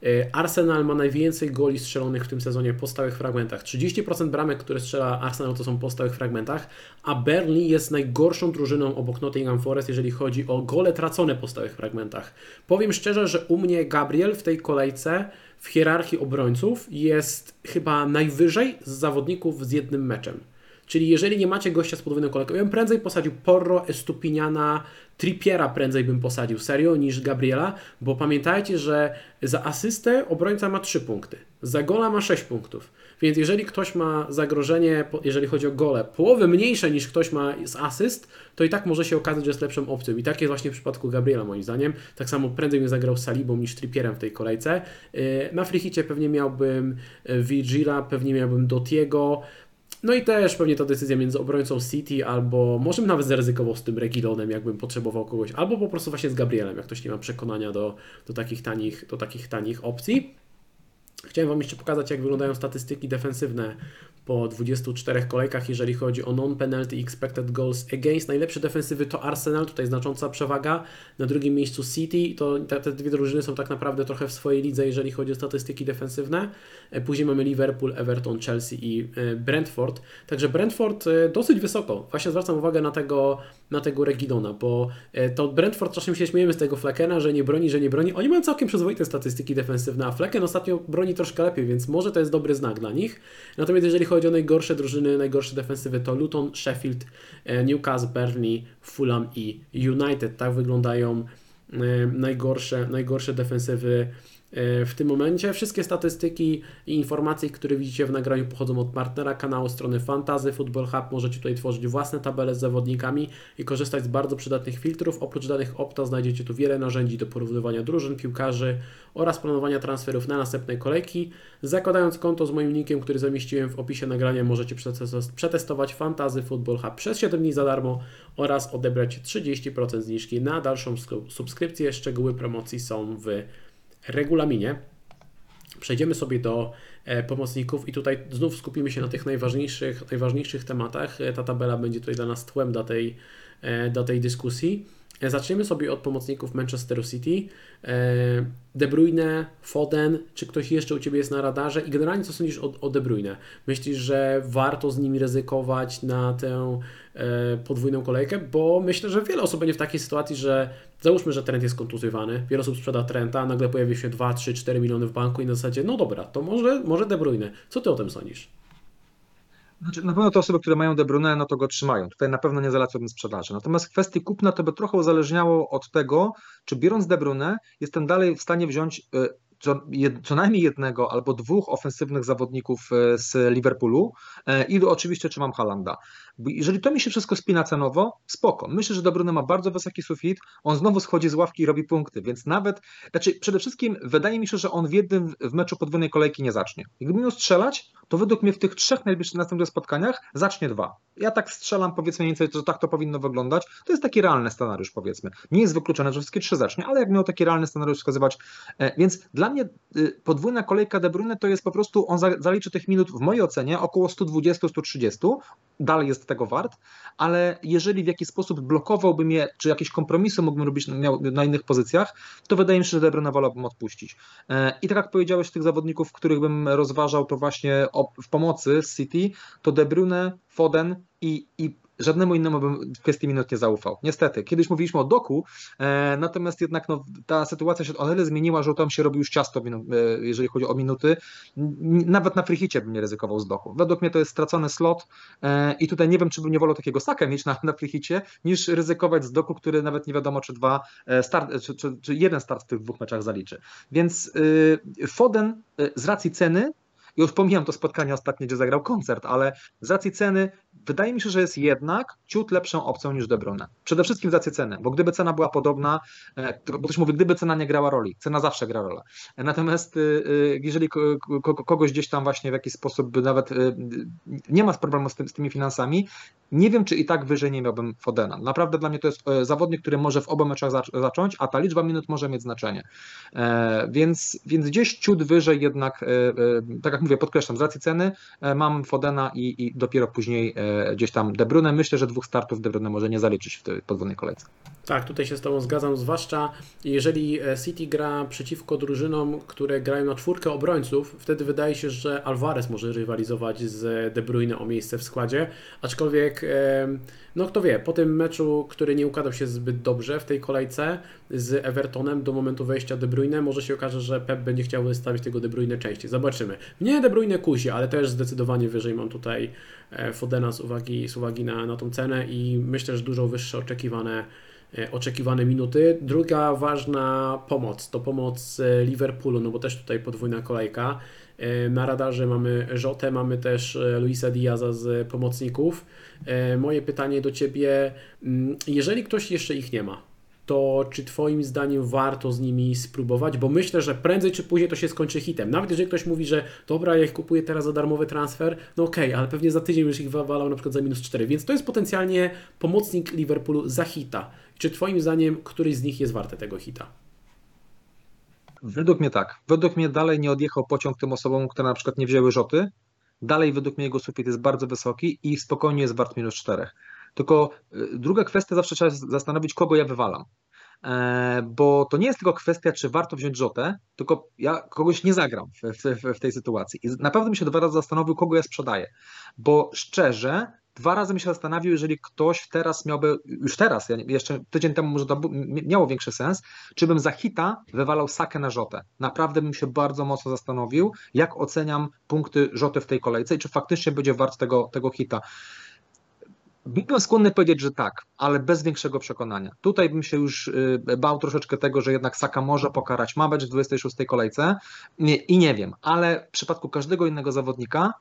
E, Arsenal ma najwięcej goli strzelonych w tym sezonie po stałych fragmentach. 30% bramek, które strzela Arsenal, to są po stałych fragmentach, a Burnley jest najgorszą drużyną obok Nottingham Forest, jeżeli chodzi o gole tracone po stałych fragmentach. Powiem szczerze, że u mnie Gabriel w tej kolejce w hierarchii obrońców jest chyba najwyżej z zawodników z jednym meczem. Czyli jeżeli nie macie gościa z podwójną kolejką, ja bym prędzej posadził Porro, Estupiniana, Trippiera prędzej bym posadził serio niż Gabriela, bo pamiętajcie, że za asystę obrońca ma 3 punkty, za gola ma 6 punktów. Więc jeżeli ktoś ma zagrożenie, jeżeli chodzi o gole, połowę mniejsze niż ktoś ma z asyst, to i tak może się okazać, że jest lepszą opcją. I tak jest właśnie w przypadku Gabriela moim zdaniem. Tak samo prędzej bym zagrał z Salibą niż Trippierem w tej kolejce. Y, na frichicie pewnie miałbym y, Vigila, pewnie miałbym Dotiego, no i też pewnie to decyzja między obrońcą City, albo może nawet zaryzykował z tym Regilonem, jakbym potrzebował kogoś, albo po prostu właśnie z Gabrielem, jak ktoś nie ma przekonania do, do, takich, tanich, do takich tanich opcji. Chciałem Wam jeszcze pokazać, jak wyglądają statystyki defensywne po 24 kolejkach, jeżeli chodzi o non-penalty expected goals against. Najlepsze defensywy to Arsenal, tutaj znacząca przewaga. Na drugim miejscu City, to te, te dwie drużyny są tak naprawdę trochę w swojej lidze, jeżeli chodzi o statystyki defensywne. E, później mamy Liverpool, Everton, Chelsea i e, Brentford. Także Brentford e, dosyć wysoko. Właśnie zwracam uwagę na tego, na tego Regidona, bo to Brentford czasem się śmiejemy z tego Fleckena, że nie broni, że nie broni. Oni mają całkiem przyzwoite statystyki defensywne, a Flecken ostatnio broni troszkę lepiej, więc może to jest dobry znak dla nich. Natomiast jeżeli chodzi o najgorsze drużyny, najgorsze defensywy, to Luton, Sheffield, Newcastle, Burnley, Fulham i United. Tak wyglądają najgorsze, najgorsze defensywy E, w tym momencie. Wszystkie statystyki i informacje, które widzicie w nagraniu pochodzą od partnera kanału strony Fantazy Football Hub. Możecie tutaj tworzyć własne tabele z zawodnikami i korzystać z bardzo przydatnych filtrów. Oprócz danych Opta znajdziecie tu wiele narzędzi do porównywania drużyn, piłkarzy oraz planowania transferów na następnej kolejki. Zakładając konto z moim linkiem, który zamieściłem w opisie nagrania, możecie przetestować Fantazy Football Hub przez 7 dni za darmo oraz odebrać 30% zniżki na dalszą subskrypcję. Szczegóły promocji są w regulaminie. Przejdziemy sobie do e, pomocników i tutaj znów skupimy się na tych najważniejszych, najważniejszych tematach. E, ta tabela będzie tutaj dla nas tłem do tej, e, do tej dyskusji. Zaczniemy sobie od pomocników Manchesteru City. De Bruyne, Foden, czy ktoś jeszcze u Ciebie jest na radarze i generalnie co sądzisz o, o De Bruyne? Myślisz, że warto z nimi ryzykować na tę e, podwójną kolejkę? Bo myślę, że wiele osób będzie w takiej sytuacji, że załóżmy, że trend jest kontuzjowany, wiele osób sprzeda Trenta, nagle pojawi się 2, 3, 4 miliony w banku i na zasadzie, no dobra, to może, może De Bruyne. Co Ty o tym sądzisz? Znaczy, na pewno te osoby, które mają De Bruyne, no to go trzymają. Tutaj na pewno nie zalecałbym sprzedaży. Natomiast w kwestii kupna to by trochę uzależniało od tego, czy biorąc De Bruyne, jestem dalej w stanie wziąć y, co, co, najmniej jednego albo dwóch ofensywnych zawodników y, z Liverpoolu y, i oczywiście czy mam Halanda. Jeżeli to mi się wszystko spina cenowo, spoko. Myślę, że Dobruny ma bardzo wysoki sufit, on znowu schodzi z ławki i robi punkty, więc nawet, znaczy przede wszystkim wydaje mi się, że on w jednym w meczu podwójnej kolejki nie zacznie. Gdyby miał strzelać, to według mnie w tych trzech najbliższych następnych spotkaniach zacznie dwa. Ja tak strzelam powiedzmy mniej więcej, że tak to powinno wyglądać. To jest taki realny scenariusz powiedzmy. Nie jest wykluczone, że wszystkie trzy zacznie, ale jak miał taki realny scenariusz wskazywać, e, więc dla mnie y, podwójna kolejka De Bruyne to jest po prostu, on zaliczy tych minut w mojej ocenie około 120-130, dalej jest tego wart, ale jeżeli w jakiś sposób blokowałby mnie, czy jakieś kompromisy mógłbym robić na, na innych pozycjach, to wydaje mi się, że De Bruyne wolałbym odpuścić. E, I tak jak powiedziałeś, tych zawodników, których bym rozważał, to właśnie w pomocy z City, to De Bruyne, Foden i, i żadnemu innemu bym w kwestii minut nie zaufał. Niestety, kiedyś mówiliśmy o doku, e, natomiast jednak no, ta sytuacja się o tyle zmieniła, że tam się robi już ciasto, e, jeżeli chodzi o minuty. Nawet na frichicie bym nie ryzykował z doku. Według mnie to jest stracony slot e, i tutaj nie wiem, czy bym nie wolał takiego saka mieć na, na frichicie, niż ryzykować z doku, który nawet nie wiadomo, czy dwa e, start, czy, czy, czy, jeden start w tych dwóch meczach zaliczy. Więc e, Foden e, z racji ceny już pomijam to spotkanie ostatnie, gdzie zagrał koncert, ale z racji ceny wydaje mi się, że jest jednak ciut lepszą opcją niż De Bruyne. Przede wszystkim z racji ceny, bo gdyby cena była podobna, e, bo ktoś mówi, gdyby cena nie grała roli, cena zawsze gra rolę. Natomiast y, y, jeżeli kogoś gdzieś tam właśnie w jakiś sposób nawet nie ma problemu z tymi finansami, nie wiem, czy i tak wyżej nie miałbym Fodena. Naprawdę dla mnie to jest e, zawodnik, który może w obu meczach zacząć, a ta liczba minut może mieć znaczenie. E, więc, więc gdzieś ciut wyżej jednak, tak jak mówię, podkreślam, z racji ceny mam Fodena i, i dopiero później gdzieś tam De Bruyne. Myślę, że dwóch startów De Bruyne może nie zaliczyć w tej podwójnej kolejce. Tak, tutaj się z Tobą zgadzam, zwłaszcza jeżeli e, City gra przeciwko drużynom, które grają na czwórkę obrońców, wtedy wydaje się, że Alvarez może rywalizować z De Bruyne o miejsce w składzie, aczkolwiek, no kto wie, po tym meczu, który nie układał się zbyt dobrze w tej kolejce z Evertonem do momentu wejścia De Bruyne, może się okaże, że Pep będzie chciał wystawić tego De Bruyne częściej. Zobaczymy. Nie De Bruyne kusi, ale też zdecydowanie wyżej mam tutaj e, Fodena z uwagi, z uwagi na, na tą cenę i myślę, że dużo wyższe oczekiwane E, oczekiwane minuty. Druga ważna pomoc to pomoc e, Liverpoolu, no bo też tutaj podwójna kolejka. E, na radarze mamy Rzotę, mamy też Luisa Diaza z pomocników. Moje pytanie do Ciebie, mm, jeżeli ktoś jeszcze ich nie ma, to czy Twoim zdaniem warto z nimi spróbować? Bo myślę, że prędzej czy później to się skończy hitem. Nawet jeżeli ktoś mówi, że dobra, ja ich kupuję teraz za darmowy transfer, no okej, okay, ale pewnie za tydzień już ich wywalał na przykład za minus 4, więc to jest potencjalnie pomocnik Liverpoolu za hita. Czy Twoim zdaniem któryś z nich jest warte tego hita? Według mnie tak. Według mnie dalej nie odjechał pociąg tym osobom, które na przykład nie wzięły rzoty. Dalej według mnie jego sufit jest bardzo wysoki i spokojnie jest wart minus 4. Tylko y, druga kwestia, zawsze trzeba zastanowić, kogo ja wywalam. E, bo to nie jest tylko kwestia, czy warto wziąć rzotę, tylko ja kogoś nie zagram w, w, w tej sytuacji. I naprawdę bym się dwa razy zastanowił, kogo ja sprzedaję. Bo szczerze, dwa razy bym się zastanowił, jeżeli ktoś teraz miałby, już teraz, jeszcze tydzień temu może to miało większy sens, czy bym za hita wywalał sakę na rzotę. Naprawdę bym się bardzo mocno zastanowił, jak oceniam punkty rzoty w tej kolejce i czy faktycznie będzie wart tego, tego hita. Byłem skłonny powiedzieć, że tak, ale bez większego przekonania. Tutaj bym się już y, bał troszeczkę tego, że jednak Saka może pokarać Mabecz w 26 kolejce i nie wiem, ale w przypadku każdego innego zawodnika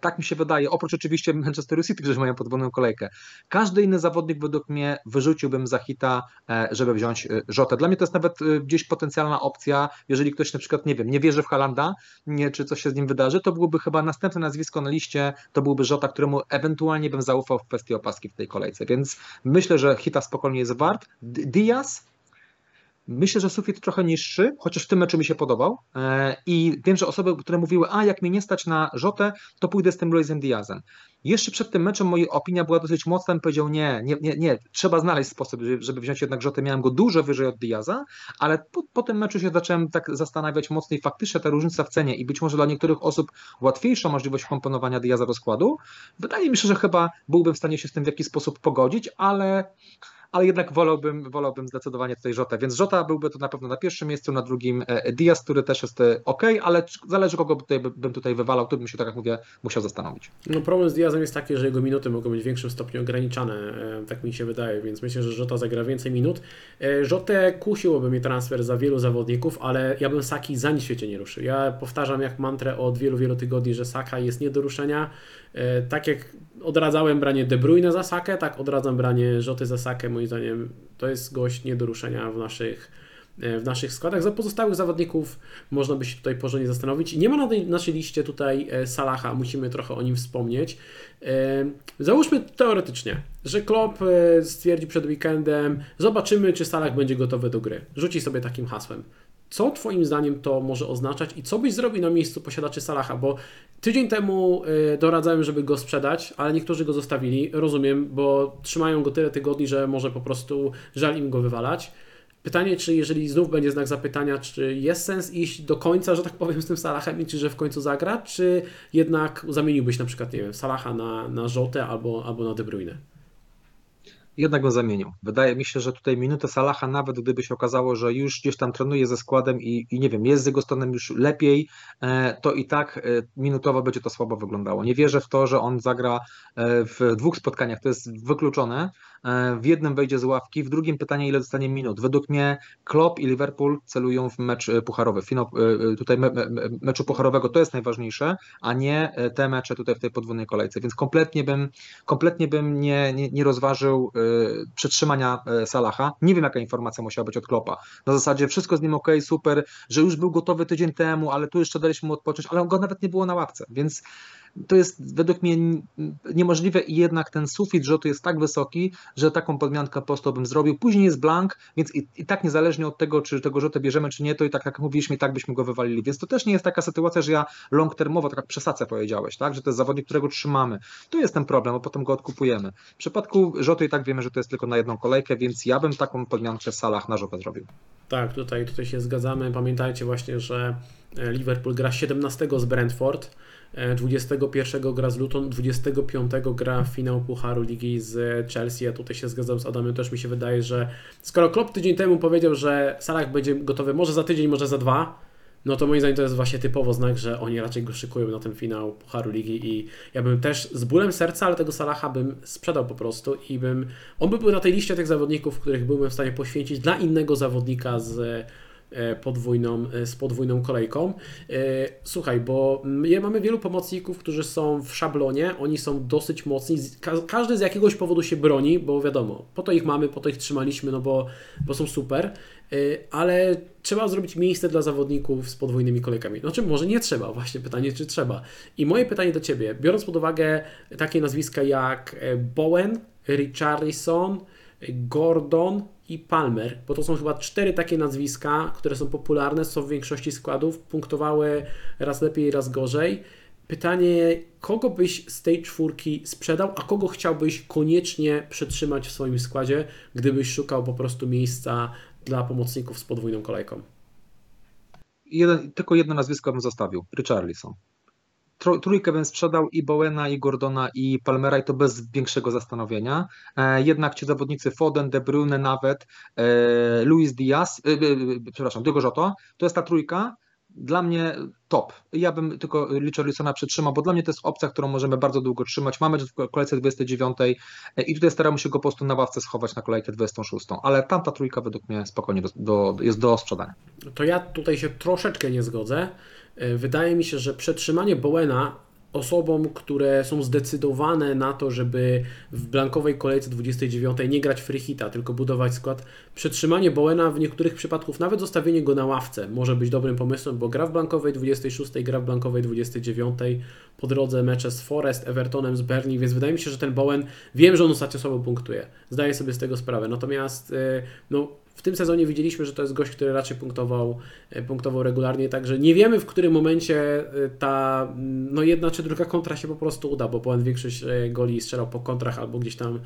tak mi się wydaje, oprócz oczywiście Manchester City, którzy mają podwójną kolejkę. Każdy inny zawodnik według mnie wyrzuciłbym za hita, e, żeby wziąć. E, Dla mnie to jest nawet gdzieś potencjalna opcja, jeżeli ktoś na przykład, nie wiem, nie wierzy w Halanda, nie, czy coś się z nim wydarzy, to byłoby chyba następne nazwisko na liście, to byłby Żota, któremu ewentualnie bym zaufał w kwestii opaski w tej kolejce, więc myślę, że hita spokojnie jest wart. Diaz Myślę, że sufit trochę niższy, chociaż w tym meczu mi się podobał. E, I wiem, że osoby, które mówiły, a jak mnie nie stać na Rzotę, to pójdę z tym Luisem Diazem. Jeszcze przed tym meczem moja opinia była dosyć mocna, bym powiedział nie, nie, nie, nie, trzeba znaleźć sposób, żeby wziąć jednak Rzotę. Miałem go dużo wyżej od Diaza, ale po, po tym meczu się zacząłem tak zastanawiać mocniej. Faktycznie ta różnica w cenie i być może dla niektórych osób łatwiejsza możliwość komponowania Diaza do składu. Wydaje mi się, że chyba byłbym w stanie się z tym w jakiś sposób pogodzić, ale ale jednak wolałbym, wolałbym zdecydowanie tutaj Żota, więc Żota byłby to na pewno na pierwszym miejscu, na drugim e, Diaz, który też jest e, ok, ale zależy kogo tutaj, bym tutaj wywalał, tu bym się tak jak mówię musiał zastanowić. No problem z Diazem jest taki, że jego minuty mogą być w większym stopniu ograniczane, e, tak mi się wydaje, więc myślę, że Żota zagra więcej minut. Żotę kusiłoby mnie transfer za wielu zawodników, ale ja bym Saki za nic świecie nie ruszył. Ja powtarzam jak mantrę od wielu, wielu tygodni, że Saka jest nie do ruszenia. Tak jak odradzałem branie De Bruyne za Sakę, tak odradzam branie Rzoty za Sakę. Moim zdaniem to jest gość nie do ruszenia w naszych, e, w naszych składach. Za pozostałych zawodników można by się tutaj porządnie zastanowić. Nie ma na tej naszej liście tutaj e, Salaha, musimy trochę o nim wspomnieć. E, załóżmy teoretycznie, że Klopp stwierdzi przed weekendem, zobaczymy czy Salah będzie gotowy do gry. Rzuci sobie takim hasłem. Co Twoim zdaniem to może oznaczać i co byś zrobił na miejscu posiadaczy Salaha? Bo tydzień temu y, doradzałem, żeby go sprzedać, ale niektórzy go zostawili. Rozumiem, bo trzymają go tyle tygodni, że może po prostu żal im go wywalać. Pytanie, czy jeżeli znów będzie znak zapytania, czy jest sens iść do końca, że tak powiem, z tym Salahem i czy że w końcu zagra, czy jednak zamieniłbyś na przykład, nie wiem, Salaha na, na Żotę albo, albo na De Bruyne? Jednak go zamienił. Wydaje mi się, że tutaj minutę Salaha, nawet gdyby się okazało, że już gdzieś tam trenuje ze składem i, i nie wiem, jest z jego stroną już lepiej, e, to i tak e, minutowo będzie to słabo wyglądało. Nie wierzę w to, że on zagra e, w dwóch spotkaniach, to jest wykluczone. W jednym wejdzie z ławki, w drugim pytanie, ile dostanie minut. Według mnie Klopp i Liverpool celują w mecz pucharowy. Finał tutaj me, me, meczu pucharowego to jest najważniejsze, a nie te mecze tutaj w tej podwójnej kolejce. Więc kompletnie bym, kompletnie bym nie, nie, nie rozważył przetrzymania e, Salaha. Nie wiem, jaka informacja musiała być od Klopa. Na zasadzie wszystko z nim ok, super, że już był gotowy tydzień temu, ale tu jeszcze daliśmy mu odpocząć, ale go nawet nie było na ławce, więc to jest według mnie niemożliwe i jednak ten sufit rzotu jest tak wysoki, że taką podmiankę po bym zrobił. Później jest blank, więc i, i tak niezależnie od tego, czy tego rzutę bierzemy, czy nie, to i tak jak mówiliśmy, i tak byśmy go wywalili. Więc to też nie jest taka sytuacja, że ja long termowo, tak jak przesace powiedziałeś, tak, że to jest zawodnik, którego trzymamy. Tu jest ten problem, bo potem go odkupujemy. W przypadku rzotu i tak wiemy, że to jest tylko na jedną kolejkę, więc ja bym taką podmiankę w salach na rzutę zrobił. Tak, tutaj, tutaj się zgadzamy. Pamiętajcie właśnie, że Liverpool gra 17 z Brentford, 21 e, gra z Luton, 25 gra finał Pucharu Ligi z Chelsea. Ja tutaj się zgadzam z Adamem, też mi się wydaje, że skoro Klopp tydzień temu powiedział, że Salah będzie gotowy może za tydzień, może za dwa, no to moim zdaniem to jest właśnie typowo znak, że oni raczej go szykują na ten finał Pucharu Ligi i ja bym też z bólem serca, ale tego Salaha bym sprzedał po prostu i bym, on by był na tej liście tych zawodników, których byłbym w stanie poświęcić dla innego zawodnika z E, podwójną, e, z podwójną kolejką. E, słuchaj, bo my mamy wielu pomocników, którzy są w szablonie, oni są dosyć mocni, każdy z jakiegoś powodu się broni, bo wiadomo, po to ich mamy, po to ich trzymaliśmy, no bo, bo są super, ale trzeba zrobić miejsce dla zawodników z podwójnymi kolejkami. Znaczy, może nie trzeba, właśnie pytanie, czy trzeba. I moje pytanie do Ciebie, biorąc pod uwagę takie nazwiska jak Bowen, Richarlison, Gordon i Palmer, bo to są chyba cztery takie nazwiska, które są popularne, są w większości składów, punktowały raz lepiej, raz gorzej. Pytanie, kogo byś z tej czwórki sprzedał, a kogo chciałbyś koniecznie przetrzymać w swoim składzie, gdybyś szukał po prostu miejsca dla pomocników z podwójną kolejką? Jeden, tylko jedno nazwisko bym zostawił, Richarlison trójkę bym sprzedał i Bowena, i Gordona, i Palmera i to bez większego zastanowienia. E, jednak ci zawodnicy Foden, De Bruyne nawet, e, Luis Diaz, e, przepraszam, Diogo Jota, to jest ta trójka, dla mnie top. Ja bym tylko Richarlisona przetrzymał, bo dla mnie to jest opcja, którą możemy bardzo długo trzymać. Mamy w kolejce 29 i tutaj staramy się go po prostu na ławce schować na kolejkę 26, ale tamta trójka według mnie spokojnie do, do, jest do sprzedania. To ja tutaj się troszeczkę nie zgodzę. E, wydaje mi się, że przetrzymanie Bowena osobom, które są zdecydowane na to, żeby w blankowej kolejce 29 nie grać freehita, tylko budować skład. Przetrzymanie Bowena w niektórych przypadkach, nawet zostawienie go na ławce może być dobrym pomysłem, bo gra w blankowej 26, gra w blankowej 29 po drodze mecze z Forest, Evertonem, z Berlin, więc wydaje mi się, że ten Bowen, wiem, że on ostatnio słabo punktuje, zdaję sobie z tego sprawę, natomiast y, no, w tym sezonie widzieliśmy, że to jest gość, który raczej punktował, y, punktował regularnie, także nie wiemy w którym momencie y, ta no jedna czy druga kontra się po prostu uda, bo Bowen większość goli strzelał po kontrach albo gdzieś tam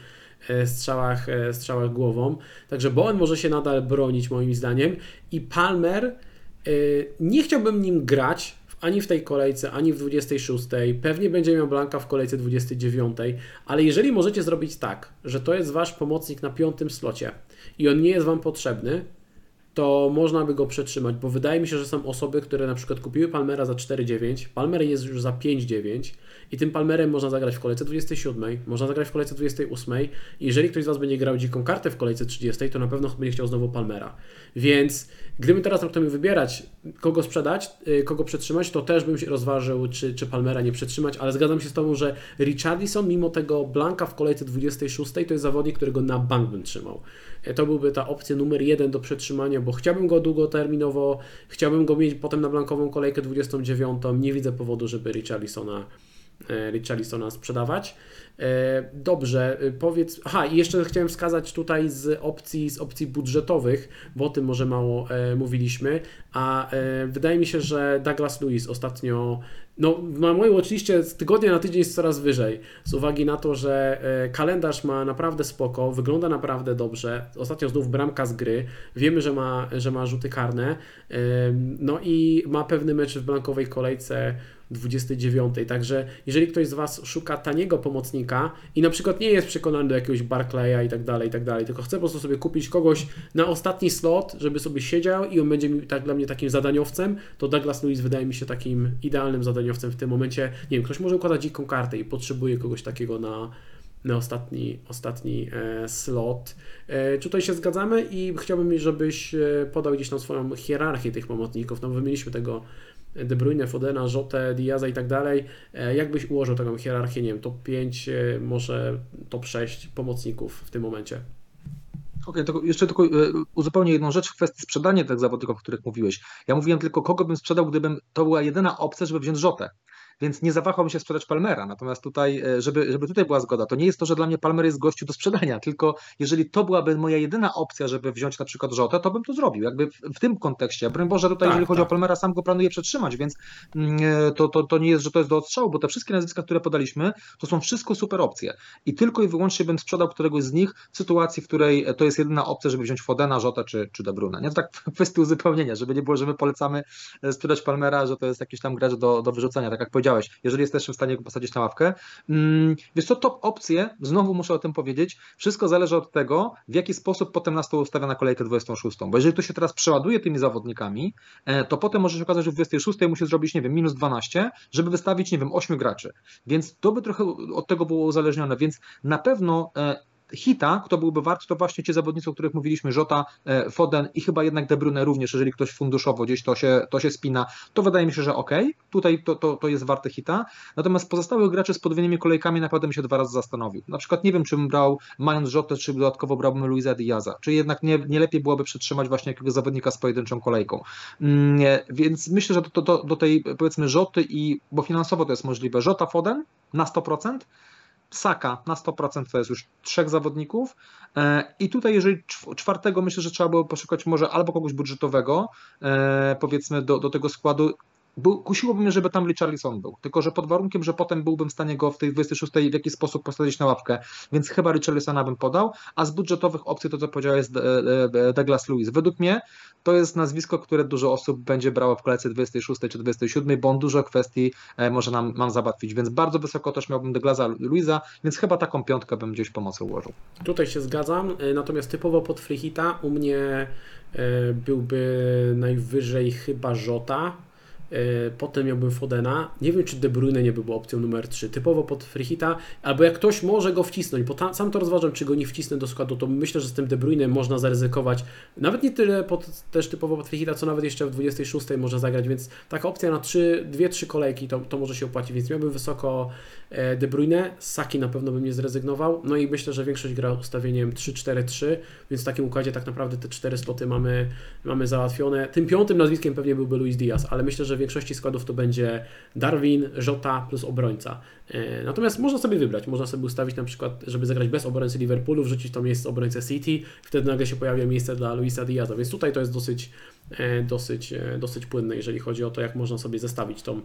strzałach, strzałach głową. Także Bowen może się nadal bronić moim zdaniem i Palmer nie chciałbym nim grać ani w tej kolejce, ani w 26. Pewnie będzie miał Blanka w kolejce 29. Ale jeżeli możecie zrobić tak, że to jest wasz pomocnik na piątym slocie i on nie jest wam potrzebny, to można by go przetrzymać, bo wydaje mi się, że są osoby, które na przykład kupiły Palmera za 4,9, Palmer jest już za 5,9 i tym Palmerem można zagrać w kolejce 27, można zagrać w kolejce 28 i jeżeli ktoś z Was będzie grał dziką kartę w kolejce 30, to na pewno będzie chciał znowu Palmera. Więc gdybym teraz raptem wybierać, kogo sprzedać, y, kogo przetrzymać, to też bym się rozważył, czy, czy Palmera nie przetrzymać, ale zgadzam się z Tobą, że Richardson mimo tego Blanka w kolejce 26 to jest zawodnik, którego na bank bym trzymał. E, to byłby ta opcja numer jeden do przetrzymania, bo chciałbym go długoterminowo, chciałbym go mieć potem na blankową kolejkę 29. Nie widzę powodu, żeby Richarlisona Richarlisona sprzedawać. E, dobrze, e, powiedz. Aha, i jeszcze chciałem wskazać tutaj z opcji, z opcji budżetowych, bo o tym może mało mówiliśmy. A wydaje mi się, że Douglas Lewis ostatnio. No, na mojej oczywiście z tygodnia na tydzień jest coraz wyżej, z uwagi na to, że kalendarz ma naprawdę spoko, wygląda naprawdę dobrze. Ostatnio znów bramka z gry. Wiemy, że ma, że ma rzuty karne. No i ma pewny mecz w blankowej kolejce 29. Także jeżeli ktoś z Was szuka taniego pomocnika i na przykład nie jest przekonany do jakiegoś Barclaya i tak dalej, i tak dalej, tylko chce po prostu sobie kupić kogoś na ostatni slot, żeby sobie siedział i on będzie tak dla mnie takim zadaniowcem, to Douglas Lewis wydaje mi się takim idealnym zadaniowcem w tym momencie. Nie wiem, ktoś może układać dziką kartę i potrzebuje kogoś takiego na na ostatni, ostatni e, slot. E, tutaj się zgadzamy i chciałbym, żebyś e, podał gdzieś tam swoją hierarchię tych pomocników. No, wymieniliśmy tego De Bruyne, Fodena, Jotę, Diaza i tak dalej. E, jak byś ułożył taką hierarchię, nie wiem, top 5, e, może top 6 pomocników w tym momencie? Okej, okay, jeszcze tylko e, uzupełnię jedną rzecz w kwestii sprzedania tych zawodników, o których mówiłeś. Ja mówiłem tylko, kogo bym sprzedał, gdybym to była jedyna opcja, żeby wziąć Rzotę więc nie zawahałbym się sprzedać Palmera. Natomiast tutaj, e, żeby, żeby tutaj była zgoda, to nie jest to, że dla mnie Palmer jest gościu do sprzedania, tylko jeżeli to byłaby moja jedyna opcja, żeby wziąć na przykład Rzotę, to bym to zrobił. Jakby w, w tym kontekście. Broń Boże, tutaj tak, jeżeli chodzi tak. o Palmera, sam go planuję przetrzymać, więc mm, e, to, to, to nie jest, że to jest do odstrzału, bo te wszystkie nazwiska, które podaliśmy, to są wszystko super opcje. I tylko i wyłącznie bym sprzedał któregoś z nich w sytuacji, w której to jest jedyna opcja, żeby wziąć Fodena, Rzotę czy, czy De Bruyne. Nie to tak w kwestii uzupełnienia, żeby nie było, że my polecamy e, sprzedać Palmera, że to jest jakiś tam gracz do, do wyrzucenia, tak jak powiedziałeś. Jeżeli jesteś w stanie go posadzić na ławkę. Mm, więc to top opcje, znowu muszę o tym powiedzieć, wszystko zależy od tego, w jaki sposób potem nas to ustawia na kolejkę 26. Bo jeżeli to się teraz przeładuje tymi zawodnikami, e, to potem może się okazać, że w 26 musi zrobić, nie wiem, minus 12, żeby wystawić, nie wiem, 8 graczy. Więc to by trochę od tego było uzależnione, więc na pewno e, hita, kto byłby wart, to właśnie ci zawodnicy, o których mówiliśmy, Żota, e, Foden i chyba jednak De Bruyne również, jeżeli ktoś funduszowo gdzieś to się, to się spina, to wydaje mi się, że ok, tutaj to, to, to jest warte hita, natomiast pozostałych graczy z podwójnymi kolejkami naprawdę mi się dwa razy zastanowił. Na przykład nie wiem, czy bym brał, mając Żotę, czy dodatkowo brałbym Luisa Diaza, czy jednak nie, nie lepiej byłoby przetrzymać właśnie jakiegoś zawodnika z pojedynczą kolejką. Mm, więc myślę, że to, do tej powiedzmy Żoty i, bo finansowo to jest możliwe, Żota, Foden na 100%, Saka na 100% to jest już trzech zawodników. E, I tutaj, jeżeli czwartego, myślę, że trzeba było poszukać może albo kogoś budżetowego, e, powiedzmy, do, do tego składu, był, kusiłoby mnie, żeby tam Richarlison był, tylko że pod warunkiem, że potem byłbym w stanie go w tej 26 w jakiś sposób postawić na łapkę, więc chyba Richarlisona bym podał, a z budżetowych opcji to co powiedziałeś Douglas Lewis. Według mnie to jest nazwisko, które dużo osób będzie brało w kolejce 26 czy 27, bo on dużo kwestii e, może nam, mam załatwić, więc bardzo wysoko też miałbym Douglasa Luisa, więc chyba taką piątkę bym gdzieś pomocy ułożył. Tutaj się zgadzam, e, natomiast typowo pod Frichita u mnie e, byłby najwyżej chyba Żota, potem miałbym Fodena. Nie wiem, czy De Bruyne nie byłby opcją numer 3. Typowo pod Frichita, albo jak ktoś może go wcisnąć, bo tam, sam to rozważam, czy go nie wcisnę do składu, to myślę, że z tym De Bruyne można zaryzykować. Nawet nie tyle pod, też typowo pod Frichita, co nawet jeszcze w 26 może zagrać, więc taka opcja na 2-3 kolejki to, to może się opłacić, więc miałbym wysoko e, De Bruyne, Saki na pewno bym nie zrezygnował, no i myślę, że większość gra ustawieniem 3-4-3, więc w takim układzie tak naprawdę te cztery sloty mamy, mamy załatwione. Tym piątym nazwiskiem pewnie byłby Luis Diaz, ale myślę, że większości składów to będzie Darwin, Jota plus obrońca. E, natomiast można sobie wybrać, można sobie ustawić na przykład, żeby zagrać bez obrońcy Liverpoolu, wrzucić to miejsce obrońcę City, wtedy nagle się pojawia miejsce dla Luisa Diaza, więc tutaj to jest dosyć, e, dosyć, e, dosyć płynne, jeżeli chodzi o to, jak można sobie zestawić tą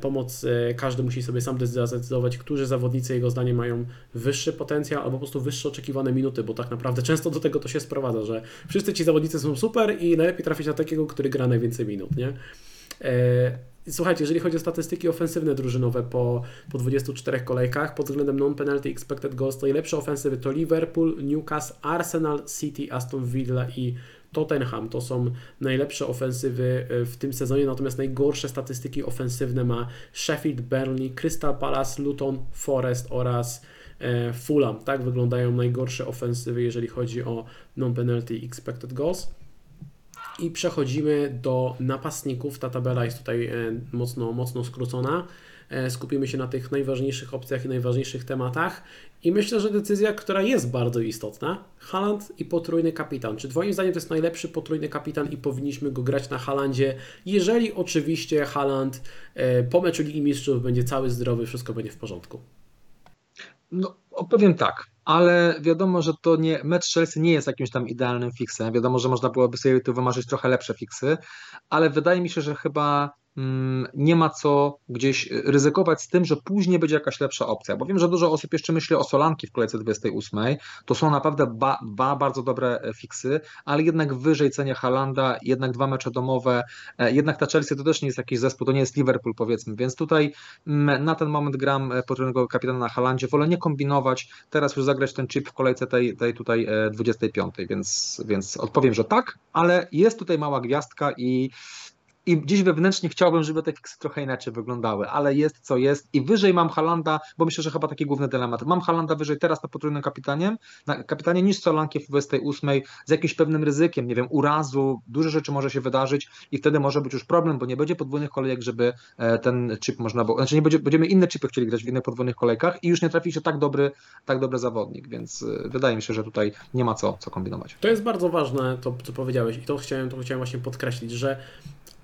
pomoc. Każdy musi sobie sam zdecydować, którzy zawodnicy jego zdaniem mają wyższy potencjał albo po prostu wyższe oczekiwane minuty, bo tak naprawdę często do tego to się sprowadza, że wszyscy ci zawodnicy są super i najlepiej trafić na takiego, który gra najwięcej minut, nie? Słuchajcie, jeżeli chodzi o statystyki ofensywne drużynowe po, po 24 kolejkach, pod względem non-penalty expected goals, najlepsze ofensywy to Liverpool, Newcastle, Arsenal, City, Aston Villa i Tottenham. To są najlepsze ofensywy e, w tym sezonie, natomiast najgorsze statystyki ofensywne ma Sheffield, Burnley, Crystal Palace, Luton, Forest oraz e, Fulham. Tak wyglądają najgorsze ofensywy, jeżeli chodzi o non-penalty expected goals. I przechodzimy do napastników. Ta tabela jest tutaj e, mocno, mocno skrócona. E, skupimy się na tych najważniejszych opcjach i najważniejszych tematach. I myślę, że decyzja, która jest bardzo istotna, Haland i potrójny kapitan. Czy Twoim zdaniem to jest najlepszy potrójny kapitan i powinniśmy go grać na Halandzie, jeżeli oczywiście Haland e, po meczu Ligi Mistrzów będzie cały zdrowy, wszystko będzie w porządku? No, powiem tak ale wiadomo, że to nie, mecz Chelsea nie jest jakimś tam idealnym fixem. Wiadomo, że można byłoby sobie tu wymarzyć trochę lepsze fixy, ale wydaje mi się, że chyba nie ma co gdzieś ryzykować z tym, że później będzie jakaś lepsza opcja. Bo wiem, że dużo osób jeszcze myśli o Solanki w kolejce 28. To są naprawdę ba, dwa bardzo dobre e, fiksy, ale jednak wyżej cenie Halanda, jednak dwa mecze domowe, e, jednak ta Chelsea to też nie jest jakiś zespół, to nie jest Liverpool powiedzmy, więc tutaj mm, na ten moment gram e, potrójnego kapitana na Halandzie, wolę nie kombinować, teraz już zagrać ten chip w kolejce tej, tej tutaj 25, więc, więc odpowiem, że tak, ale jest tutaj mała gwiazdka i i gdzieś wewnętrznie chciałbym, żeby te fiksy trochę inaczej wyglądały, ale jest co jest i wyżej mam Halanda, bo myślę, że chyba taki główny dylemat. Mam Halanda wyżej teraz na potrójnym kapitanie, na kapitanie niż Solankie w 28 z jakimś pewnym ryzykiem, nie wiem, urazu, dużo rzeczy może się wydarzyć i wtedy może być już problem, bo nie będzie podwójnych kolejek, żeby e, ten chip można było, znaczy nie będzie, będziemy inne chipy chcieli grać w innych podwójnych kolejkach i już nie trafi się tak dobry, tak dobry zawodnik, więc e, wydaje mi się, że tutaj nie ma co, co kombinować. To jest bardzo ważne, to co powiedziałeś i to chciałem, to chciałem właśnie podkreślić, że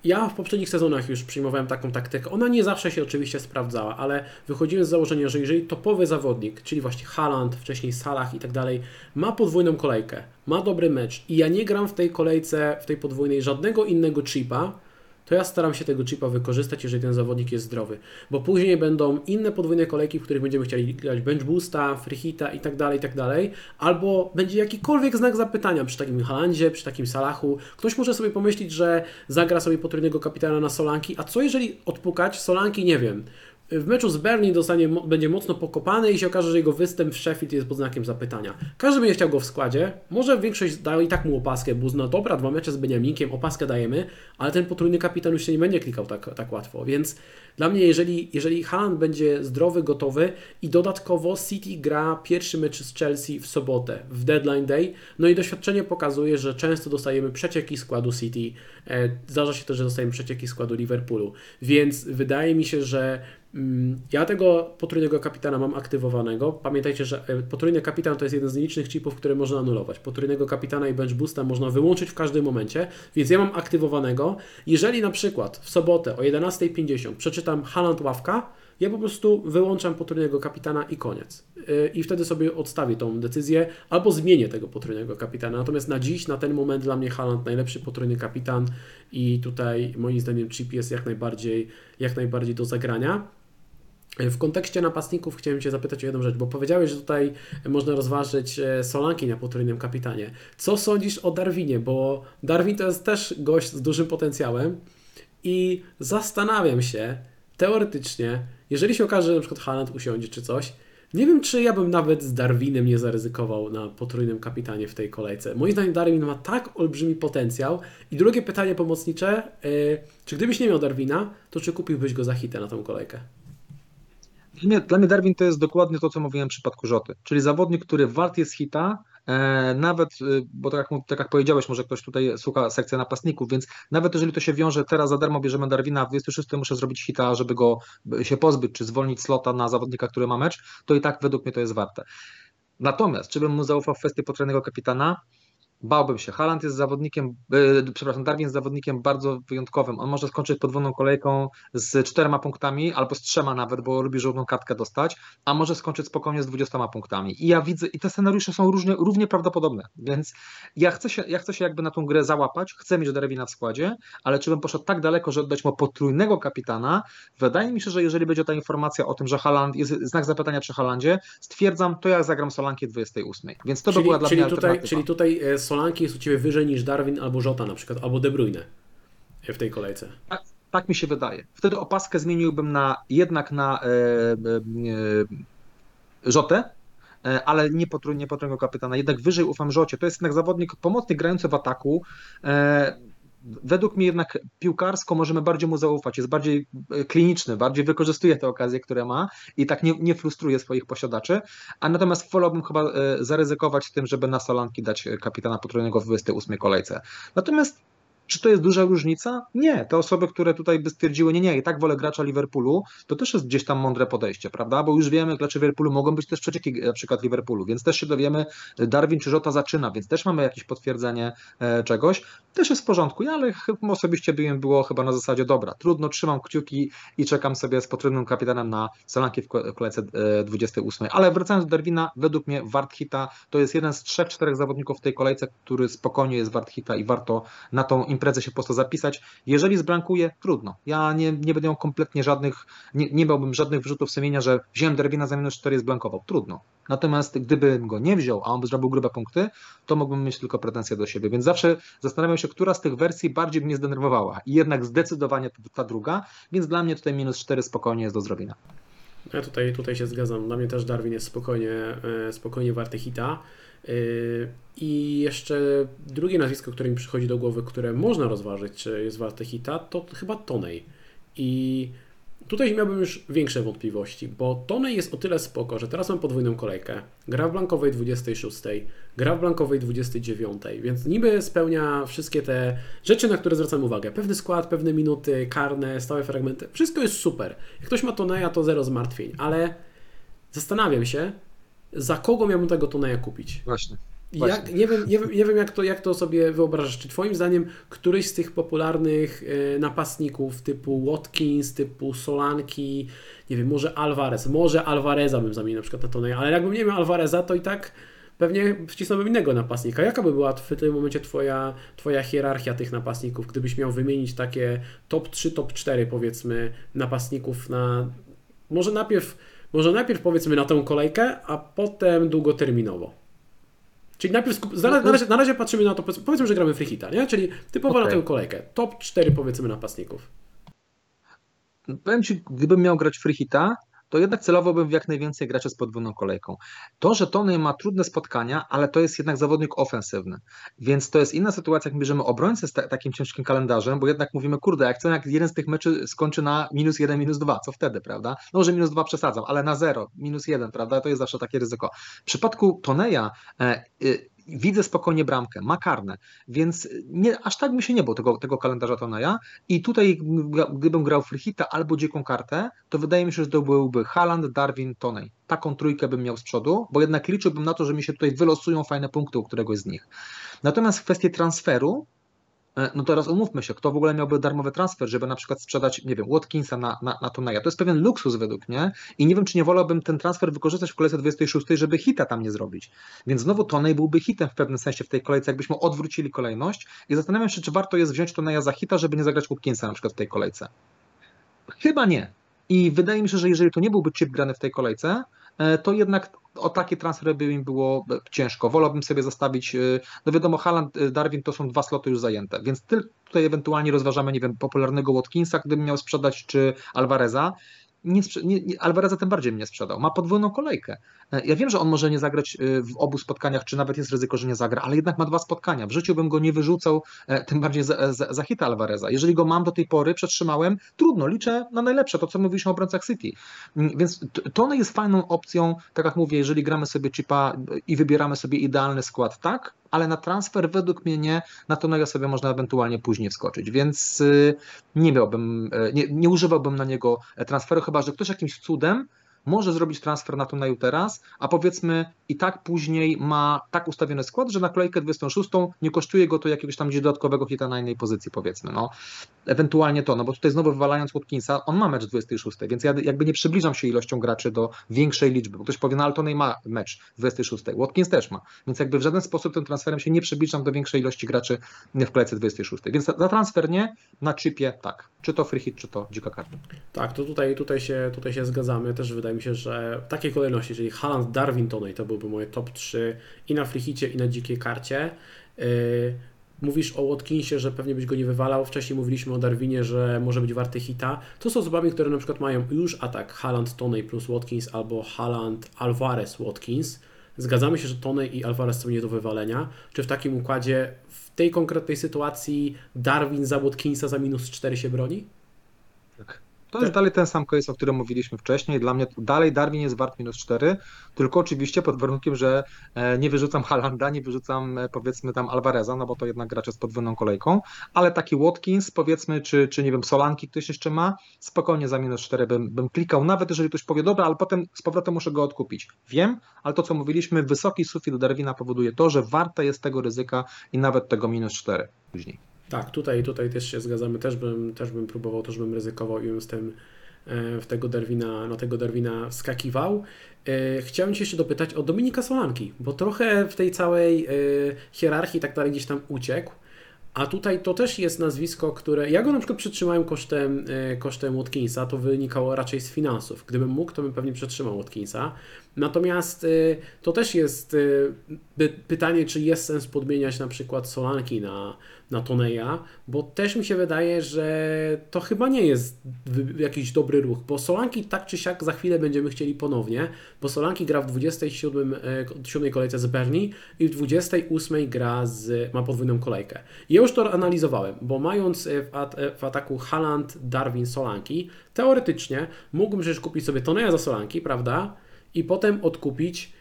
ja w poprzednich sezonach już przyjmowałem taką taktykę. Ona nie zawsze się oczywiście sprawdzała, ale wychodziłem z założenia, że jeżeli topowy zawodnik, czyli właśnie Haaland, wcześniej Salah i tak dalej, ma podwójną kolejkę, ma dobry mecz i ja nie gram w tej kolejce, w tej podwójnej żadnego innego chipa, to ja staram się tego chipa wykorzystać, jeżeli ten zawodnik jest zdrowy. Bo później będą inne podwójne kolejki, w których będziemy chcieli grać bench boosta, free hita i tak dalej, i tak dalej. Albo będzie jakikolwiek znak zapytania przy takim Halandzie, przy takim Salachu. Ktoś może sobie pomyśleć, że zagra sobie potrójnego kapitana na Solanki, a co jeżeli odpukać Solanki, nie wiem, w meczu z Berlin dostanie, będzie mocno pokopany i się okaże, że jego występ w Sheffield jest pod znakiem zapytania. Każdy będzie chciał go w składzie, może większość da i tak mu opaskę, bo no dobra, dwa mecze z Beniaminkiem, opaskę dajemy, ale ten potrójny kapitan już się nie będzie klikał tak, tak łatwo, więc dla mnie, jeżeli, jeżeli Haaland będzie zdrowy, gotowy i dodatkowo City gra pierwszy mecz z Chelsea w sobotę, w deadline day, no i doświadczenie pokazuje, że często dostajemy przecieki składu City, e, zdarza się też, że dostajemy przecieki składu Liverpoolu, więc wydaje mi się, że ja tego potrójnego kapitana mam aktywowanego. Pamiętajcie, że e, potrójny kapitan to jest jeden z nielicznych chipów, które można anulować. Potrójnego kapitana i bench boosta można wyłączyć w każdym momencie, więc ja mam aktywowanego. Jeżeli na przykład w sobotę o 11.50 przeczytam Haland ławka, ja po prostu wyłączam potrójnego kapitana i koniec. E, I wtedy sobie odstawię tą decyzję albo zmienię tego potrójnego kapitana. Natomiast na dziś, na ten moment dla mnie Haland najlepszy potrójny kapitan i tutaj moim zdaniem chip jest jak najbardziej, jak najbardziej do zagrania. W kontekście napastników chciałem Cię zapytać o jedną rzecz, bo powiedziałeś, że tutaj można rozważyć e, Solanki na potrójnym kapitanie. Co sądzisz o Darwinie? Bo Darwin to jest też gość z dużym potencjałem i zastanawiam się teoretycznie, jeżeli się okaże, że na przykład Haaland usiądzie czy coś, nie wiem, czy ja bym nawet z Darwinem nie zaryzykował na potrójnym kapitanie w tej kolejce. Moim zdaniem Darwin ma tak olbrzymi potencjał. I drugie pytanie pomocnicze, yy, czy gdybyś nie miał Darwina, to czy kupiłbyś go za hitę na tą kolejkę? Dla mnie, dla mnie Darwin to jest dokładnie to, co mówiłem w przypadku Rzoty, czyli zawodnik, który wart jest hita, e, nawet, e, bo tak jak, tak jak powiedziałeś, może ktoś tutaj słucha sekcja napastników, więc nawet jeżeli to się wiąże, teraz za darmo bierzemy Darwina, w 26 muszę zrobić hita, żeby go się pozbyć, czy zwolnić slota na zawodnika, który ma mecz, to i tak według mnie to jest warte. Natomiast, czy bym mu zaufał w kwestii potrójnego kapitana? Bałbym się. Haaland jest zawodnikiem, yy, przepraszam, Darwin jest zawodnikiem bardzo wyjątkowym. On może skończyć podwójną kolejką z czterema punktami, albo z trzema nawet, bo lubi żółtą kartkę dostać, a może skończyć spokojnie z dwudziestoma punktami. I ja widzę, i te scenariusze są różnie, równie prawdopodobne, więc ja chcę, się, ja chcę się jakby na tą grę załapać, chcę mieć Darwina w składzie, ale czy bym poszedł tak daleko, że oddać mu potrójnego kapitana? Wydaje mi się, że jeżeli będzie ta informacja o tym, że Haaland, jest znak zapytania przy Haalandzie, stwierdzam, to ja zagram Solanki 28. Więc to czyli, by była dla czyli mnie tutaj, Czyli tutaj e, Solanki jest u Ciebie wyżej niż Darwin albo Żota na przykład, albo De Bruyne w tej kolejce. Tak, tak mi się wydaje. Wtedy opaskę zmieniłbym na jednak na e, e, Żotę, e, ale nie potrójnie potrójnego kapitana. Jednak wyżej ufam Rzocie. To jest jednak zawodnik pomocnik grający w ataku. E, według mnie jednak piłkarsko możemy bardziej mu zaufać, jest bardziej e, kliniczny, bardziej wykorzystuje te okazje, które ma i tak nie, nie frustruje swoich posiadaczy, a natomiast wolałbym chyba e, zaryzykować tym, żeby na Solanki dać kapitana potrójnego w 28 kolejce. Natomiast czy to jest duża różnica? Nie. Te osoby, które tutaj by stwierdziły, nie, nie, i tak wolę gracza Liverpoolu, to też jest gdzieś tam mądre podejście, prawda? Bo już wiemy, gracze Liverpoolu mogą być też przecieki na przykład Liverpoolu, więc też się dowiemy, Darwin czy Żota zaczyna, więc też mamy jakieś potwierdzenie e, czegoś. Też jest w porządku, ja, ale osobiście by im było chyba na zasadzie, dobra, trudno, trzymam kciuki i czekam sobie z potrójnym kapitanem na Solanki w kolejce 28. E, ale wracając do Darwina, według mnie wart hita to jest jeden z trzech, czterech zawodników w tej kolejce, który spokojnie jest wart hita i warto na tą imprezę się po prostu zapisać. Jeżeli zbrankuje, trudno. Ja nie, nie będę miał kompletnie żadnych, nie, nie miałbym żadnych wyrzutów sumienia, że wziąłem Derwina za minus 4 i zblankował. Trudno. Natomiast gdybym go nie wziął, a on by zrobił grube punkty, to mógłbym mieć tylko pretensje do siebie. Więc zawsze zastanawiam się, która z tych wersji bardziej mnie zdenerwowała. I jednak zdecydowanie ta druga, więc dla mnie tutaj minus 4 spokojnie jest do zrobienia. Ja tutaj, tutaj się zgadzam. Dla mnie też Darwin jest spokojnie, e, spokojnie warty hita. Yy, I jeszcze drugie nazwisko, które mi przychodzi do głowy, które można rozważyć, czy jest warte hita, to chyba Tonej. I tutaj miałbym już większe wątpliwości, bo Tonej jest o tyle spoko, że teraz mam podwójną kolejkę. Gra w blankowej 26, gra w blankowej 29, więc niby spełnia wszystkie te rzeczy, na które zwracam uwagę. Pewny skład, pewne minuty, karne, stałe fragmenty. Wszystko jest super. Jak ktoś ma Toneja, to zero zmartwień, ale zastanawiam się, za kogo miałbym tego Toneja kupić? Właśnie. Jak, nie, wiem, nie, wiem, nie wiem, jak to, jak to sobie wyobrażasz. Czy Twoim zdaniem któryś z tych popularnych e, napastników typu Watkins, typu Solanki, nie wiem, może Alvarez, może Alvareza bym zamienił na przykład na Toneja, ale jakbym nie miał Alvareza, to i tak pewnie wcisnąłbym innego napastnika. Jaka by była w tym momencie twoja, twoja hierarchia tych napastników, gdybyś miał wymienić takie top 3, top 4 powiedzmy napastników na... Może najpierw może najpierw powiedzmy na tą kolejkę, a potem długoterminowo. Czyli najpierw skup... na, razie, na razie patrzymy na to, powiedzmy, że gramy freehita, nie? Czyli typowo okay. na tę kolejkę. Top 4 powiedzmy napastników. Powiem Ci, gdybym miał grać freehita, to jednak celowo bym w jak najwięcej graczy z podwójną kolejką. To, że Tony ma trudne spotkania, ale to jest jednak zawodnik ofensywny, więc to jest inna sytuacja, jak bierzemy obrońcę z ta takim ciężkim kalendarzem, bo jednak mówimy, kurde, jak co, jak jeden z tych meczy skończy na minus jeden, minus dwa, co wtedy, prawda? No może minus dwa przesadzam, ale na zero, minus jeden, prawda? To jest zawsze takie ryzyko. W przypadku Toneja e, widzę spokojnie bramkę, ma karne, więc nie, aż tak mi się nie było tego, tego kalendarza Toneja i tutaj gdybym grał Frichita albo dziką kartę, to wydaje mi się, że to byłby Haaland, Darwin, Tonej. Taką trójkę bym miał z przodu, bo jednak liczyłbym na to, że mi się tutaj wylosują fajne punkty u któregoś z nich. Natomiast w kwestii transferu, no teraz umówmy się, kto w ogóle miałby darmowy transfer, żeby na przykład sprzedać, nie wiem, Watkinsa na, na, na Toneja. To jest pewien luksus według mnie i nie wiem, czy nie wolałbym ten transfer wykorzystać w kolejce 26, żeby hita tam nie zrobić. Więc znowu Tonej byłby hitem w pewnym sensie w tej kolejce, jakbyśmy odwrócili kolejność i zastanawiam się, czy warto jest wziąć Toneja za hita, żeby nie zagrać Watkinsa na przykład w tej kolejce. Chyba nie. I wydaje mi się, że jeżeli to nie byłby chip grany w tej kolejce, e, to jednak o takie transfery by im było ciężko. Wolałbym sobie zostawić, y, no wiadomo, Haaland, y, Darwin to są dwa sloty już zajęte, więc tutaj ewentualnie rozważamy, nie wiem, popularnego Watkinsa, gdybym miał sprzedać, czy Alvareza nie, nie, Alvareza tym bardziej mnie sprzedał. Ma podwójną kolejkę. E, ja wiem, że on może nie zagrać e, w obu spotkaniach, czy nawet jest ryzyko, że nie zagra, ale jednak ma dwa spotkania. W życiu bym go nie wyrzucał, e, tym bardziej za, za, za hita Alvareza. Jeżeli go mam do tej pory, przetrzymałem, trudno, liczę na najlepsze, to co mówiliśmy o obrońcach City. Mm, więc to jest fajną opcją, tak jak mówię, jeżeli gramy sobie chipa i wybieramy sobie idealny skład, tak, ale na transfer według mnie nie, na to sobie można ewentualnie później wskoczyć, więc y, nie miałbym, y, nie, nie używałbym na niego transferu, chyba że ktoś jakimś cudem może zrobić transfer na Toneju teraz, a powiedzmy i tak później ma tak ustawiony skład, że na kolejkę 26 nie kosztuje go to jakiegoś tam gdzieś dodatkowego hita na innej pozycji powiedzmy, no. Ewentualnie to, no bo tutaj znowu wywalając Watkinsa, on ma mecz 26, więc ja jakby nie przybliżam się ilością graczy do większej liczby, bo ktoś powie, no ale Tonej ma mecz 26, Watkins też ma, więc jakby w żaden sposób tym transferem się nie przybliżam do większej ilości graczy w kolejce 26, więc za transfer nie, na chipie tak, czy to free hit, czy to dzika karta. Tak, to tutaj, tutaj, się, tutaj się zgadzamy, też wydaje mi się, że w takiej kolejności, czyli Haaland, Darwin, Tonej, to byłby moje top 3 i na free hicie, i na dzikiej karcie. Yy, Mówisz o Watkinsie, że pewnie byś go nie wywalał. Wcześniej mówiliśmy o Darwinie, że może być warty hita. To są osobami, które na przykład mają już atak Haaland, Toney plus Watkins albo Haaland, Alvarez, Watkins. Zgadzamy się, że Toney i Alvarez są nie do wywalenia. Czy w takim układzie, w tej konkretnej sytuacji Darwin za Watkinsa za minus 4 się broni? Tak. To jest dalej ten sam case, o którym mówiliśmy wcześniej. Dla mnie dalej Darwin jest wart minus 4, tylko oczywiście pod warunkiem, że e, nie wyrzucam Halanda, nie wyrzucam e, powiedzmy tam Alvareza, no bo to jednak gracze z podwójną kolejką, ale taki Watkins powiedzmy, czy, czy nie wiem, Solanki ktoś jeszcze ma, spokojnie za minus 4 bym, bym klikał, nawet jeżeli ktoś powie, dobra, ale potem z powrotem muszę go odkupić. Wiem, ale to co mówiliśmy, wysoki sufit Darwina powoduje to, że warte jest tego ryzyka i nawet tego minus 4 później. Tak, tutaj, tutaj też się zgadzamy, też bym, też bym próbował, też bym ryzykował i bym z tym e, w tego Darwina, na tego Darwina wskakiwał. E, chciałem Cię jeszcze dopytać o Dominika Solanki, bo trochę w tej całej e, hierarchii tak dalej gdzieś tam uciekł. A tutaj to też jest nazwisko, które. Ja go na przykład przytrzymałem kosztem, kosztem Watkinsa, to wynikało raczej z finansów. Gdybym mógł, to bym pewnie przetrzymał Watkinsa. Natomiast to też jest pytanie, czy jest sens podmieniać na przykład Solanki na, na Toneja, bo też mi się wydaje, że to chyba nie jest jakiś dobry ruch, bo Solanki tak czy siak za chwilę będziemy chcieli ponownie, bo Solanki gra w 27 7 kolejce z Bernie i w 28 gra z, ma podwójną kolejkę. Ja już to analizowałem, bo mając w, at, w ataku Haland, Darwin, Solanki, teoretycznie mógłbym przecież kupić sobie Toneja za Solanki, prawda? I potem odkupić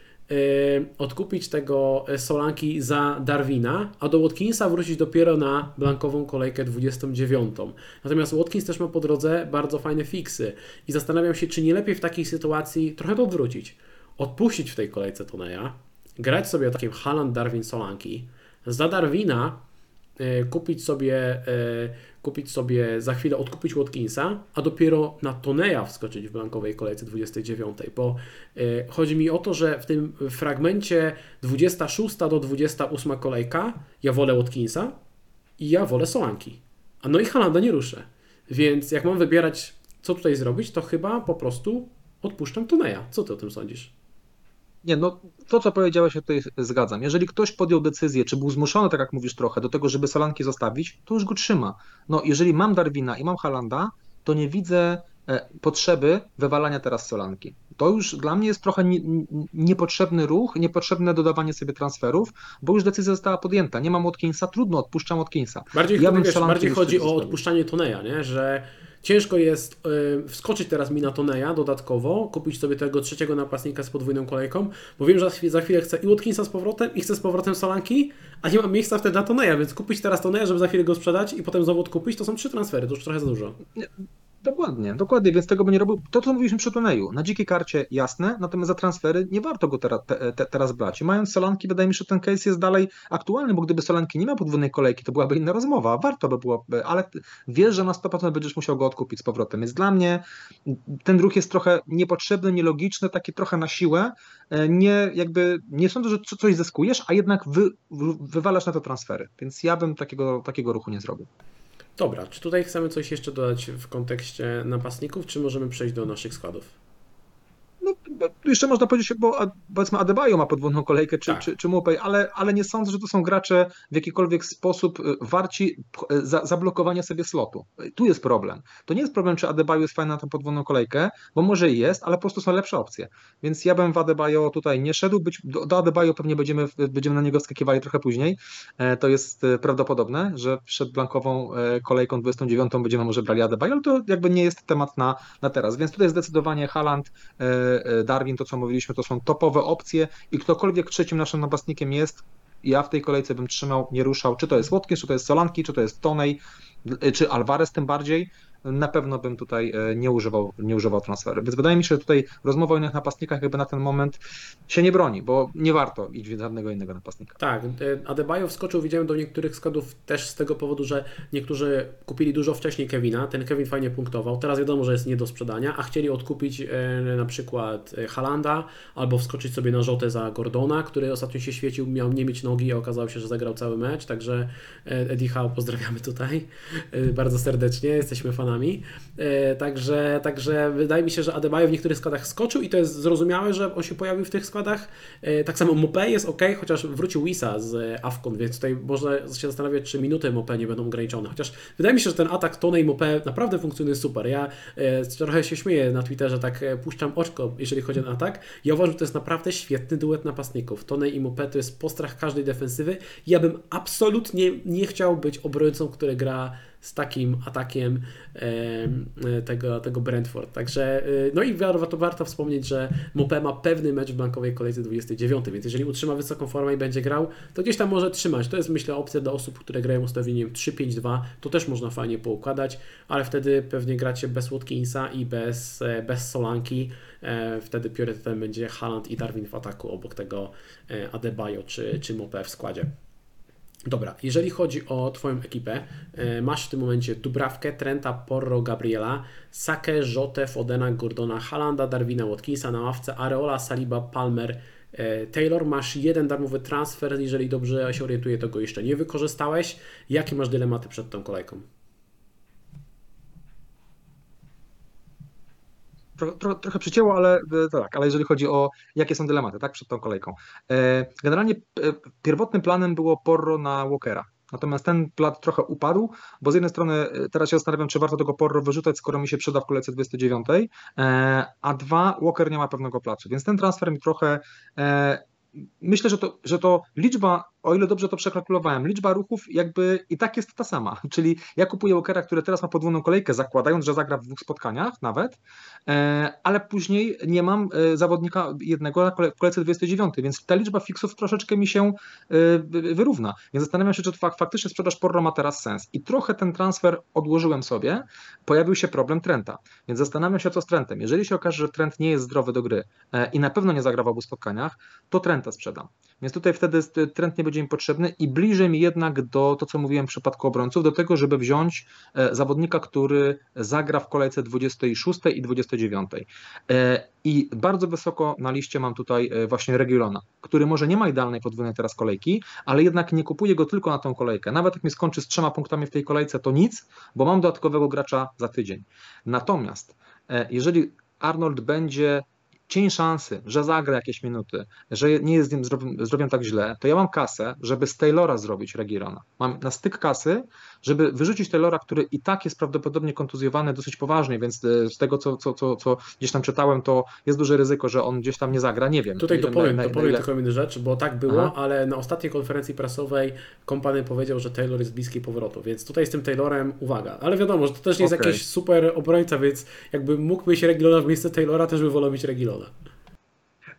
odkupić tego y, Solanki za Darwina, a do Watkinsa wrócić dopiero na blankową kolejkę 29. Natomiast Watkins też ma po drodze bardzo fajne fiksy i zastanawiam się, czy nie lepiej w takiej sytuacji trochę to odwrócić. Odpuścić w tej kolejce Toneja, grać sobie takim Haaland, Darwin, Solanki, za Darwina y, kupić sobie kupić sobie za chwilę, odkupić Watkinsa, a dopiero na Toneja wskoczyć w blankowej kolejce 29, bo y, chodzi mi o to, że w tym fragmencie 26 do 28 kolejka ja wolę Watkinsa i ja wolę Solanki. A no i Halanda nie ruszę. Więc jak mam wybierać, co tutaj zrobić, to chyba po prostu odpuszczam Toneja. Co ty o tym sądzisz? Nie, no to co powiedziałeś, ja tutaj zgadzam. Jeżeli ktoś podjął decyzję, czy był zmuszony, tak jak mówisz trochę, do tego, żeby Solanki zostawić, to już go trzyma. No jeżeli mam Darwina i mam Halanda, to nie widzę e, potrzeby wywalania teraz Solanki. To już dla mnie jest trochę nie, niepotrzebny ruch, niepotrzebne dodawanie sobie transferów, bo już decyzja została podjęta. Nie mam Watkinsa, trudno, odpuszczam Watkinsa. Bardziej, ja wiesz, bardziej chodzi o odpuszczanie Toneja, nie? że Ciężko jest y, wskoczyć teraz mi na Toneja dodatkowo, kupić sobie tego trzeciego napastnika z podwójną kolejką, bo wiem, że za chwilę chcę i Watkinsa z powrotem i chcę z powrotem Solanki, a nie mam miejsca wtedy na Toneja, więc kupić teraz Toneja, żeby za chwilę go sprzedać i potem znowu odkupić, to są trzy transfery, to już trochę za dużo. Dokładnie, dokładnie, więc tego by nie robił. To, co mówiliśmy przy turnieju, na dzikiej karcie jasne, natomiast za transfery nie warto go teraz, te, te, teraz brać. I mając Solanki, wydaje mi się, że ten case jest dalej aktualny, bo gdyby Solanki nie miał podwójnej kolejki, to byłaby inna rozmowa, warto by było, ale wiesz, że na 100% będziesz musiał go odkupić z powrotem. Więc dla mnie ten ruch jest trochę niepotrzebny, nielogiczny, taki trochę na siłę. Nie, jakby, nie sądzę, że coś zyskujesz, a jednak wy, wywalasz na to transfery. Więc ja bym takiego, takiego ruchu nie zrobił. Dobra, czy tutaj chcemy coś jeszcze dodać w kontekście napastników, czy możemy przejść do naszych składów? No, jeszcze można powiedzieć, bo powiedzmy Adebayo ma podwójną kolejkę, czy, tak. czy, czy Mupej, ale, ale nie sądzę, że to są gracze w jakikolwiek sposób y, warci y, za, zablokowania sobie slotu. Tu jest problem. To nie jest problem, czy Adebayo jest fajny na tą podwójną kolejkę, bo może i jest, ale po prostu są lepsze opcje. Więc ja bym w Adebayo tutaj nie szedł. Być, do, do Adebayo pewnie będziemy, będziemy na niego skakiwali trochę później. E, to jest e, prawdopodobne, że przed blankową e, kolejką 29 będziemy może brali Adebayo, ale to jakby nie jest temat na, na teraz. Więc tutaj zdecydowanie Haland Darwin, to co mówiliśmy, to są topowe opcje i ktokolwiek trzecim naszym napastnikiem jest, ja w tej kolejce bym trzymał, nie ruszał, czy to jest Watkins, czy to jest Solanki, czy to jest Tonej, czy Alvarez tym bardziej, na pewno bym tutaj e, nie używał, nie używał transferu. Więc wydaje mi się, że tutaj rozmowa o innych napastnikach jakby na ten moment się nie broni, bo nie warto iść w żadnego innego napastnika. Tak, e, Adebayo wskoczył, widziałem do niektórych składów też z tego powodu, że niektórzy kupili dużo wcześniej Kevina, ten Kevin fajnie punktował, teraz wiadomo, że jest nie do sprzedania, a chcieli odkupić na przykład Halanda albo wskoczyć sobie na Rzotę za Gordona, który ostatnio się świecił, miał nie mieć nogi, a okazało się, że zagrał cały mecz, także Eddie Howe pozdrawiamy tutaj bardzo serdecznie, jesteśmy fanami. E, także, także wydaje mi się, że Adebayo w niektórych składach skoczył i to jest zrozumiałe, że on się pojawił w tych składach. E, tak samo Mopé jest ok, chociaż wrócił Wisa z Afkon, więc tutaj można się zastanawiać, czy minuty Mopé nie będą ograniczone. Chociaż wydaje mi się, że ten atak Tone i Mopé naprawdę funkcjonuje super. Ja e, trochę się śmieję na Twitterze, tak puszczam oczko, jeżeli chodzi o atak. Ja uważam, że to jest naprawdę świetny duet napastników. Tone i Mopé to jest postrach każdej defensywy. Ja bym absolutnie nie chciał być obrońcą, który gra takim atakiem tego, tego Brentford. Także, y, no i warto, warto wspomnieć, że Mopé ma pewny mecz w blankowej kolejce 29, więc jeżeli utrzyma wysoką formę i będzie grał, to gdzieś tam może trzymać. To jest myślę opcja dla osób, które grają ustawieniem 3-5-2, to też można fajnie poukładać, ale wtedy pewnie gracie bez Watkinsa i bez, e, bez Solanki, e, wtedy priorytetem będzie Haaland i Darwin w ataku obok tego e, Adebayo czy, czy Mopé w składzie. Dobra, jeżeli chodzi o Twoją ekipę, e, masz w tym momencie Dubrawkę, Trenta, Porro, Gabriela, Sakę, Rzotę, Fodena, Gordona, Halanda, Darwina, Watkinsa na ławce, Areola, Saliba, Palmer, e, Taylor. Masz jeden darmowy transfer, jeżeli dobrze się orientuję, to go jeszcze nie wykorzystałeś. Jakie masz dylematy przed tą kolejką? Tro, tro, trochę przycięło, ale e, tak, ale jeżeli chodzi o jakie są dylematy, tak, przed tą kolejką. E, generalnie e, pierwotnym planem było Porro na Walkera. Natomiast ten plan trochę upadł, bo z jednej strony teraz się zastanawiam, czy warto tego Porro wyrzucać, skoro mi się przyda w kolejce 29, a dwa, Walker nie ma pewnego placu, więc ten transfer mi trochę myślę, że to, że to liczba o ile dobrze to przekalkulowałem, liczba ruchów jakby i tak jest ta sama. [LAUGHS] Czyli ja kupuję Walkera, który teraz ma podwójną kolejkę, zakładając, że zagra w dwóch spotkaniach nawet, e, ale później nie mam e, zawodnika jednego w kolejce 29, więc ta liczba fixów troszeczkę mi się e, wyrówna. Więc zastanawiam się, czy faktycznie sprzedaż Porro ma teraz sens. I trochę ten transfer odłożyłem sobie, pojawił się problem Trenta. Więc zastanawiam się, co z Trentem. Jeżeli się okaże, że Trent nie jest zdrowy do gry i na pewno nie zagra w obu spotkaniach, to Trenta sprzedam. Więc tutaj wtedy Trent nie będzie im potrzebny i bliżej mi jednak do to, co mówiłem w przypadku obrońców, do tego, żeby wziąć e, zawodnika, który zagra w kolejce 26 i 29. E, I bardzo wysoko na liście mam tutaj e, właśnie Regulona, który może nie ma idealnej podwójnej teraz kolejki, ale jednak nie kupuję go tylko na tą kolejkę. Nawet jak mi skończy z trzema punktami w tej kolejce, to nic, bo mam dodatkowego gracza za tydzień. Natomiast jeżeli Arnold będzie cień szansy, że zagra jakieś minuty, że nie jest z nim zrobią tak źle, to ja mam kasę, żeby z Taylora zrobić Regirona. Mam na styk kasy, żeby wyrzucić Taylora, który i tak jest prawdopodobnie kontuzjowany dosyć poważnie, więc e, z tego, co, co, co, co gdzieś tam czytałem, to jest duże ryzyko, że on gdzieś tam nie zagra, nie wiem. Tutaj dopowiem, na, na, dopowiem na tylko rzecz, bo tak było, Aha. ale na ostatniej konferencji prasowej kompany powiedział, że Taylor jest bliski powrotu, więc tutaj z tym Taylorem uwaga. Ale wiadomo, że to też nie jest okay. jakiś super obrońca, więc jakby mógł mieć Regilona w miejsce Taylora, też by wolał mieć Regilona. Valhalla.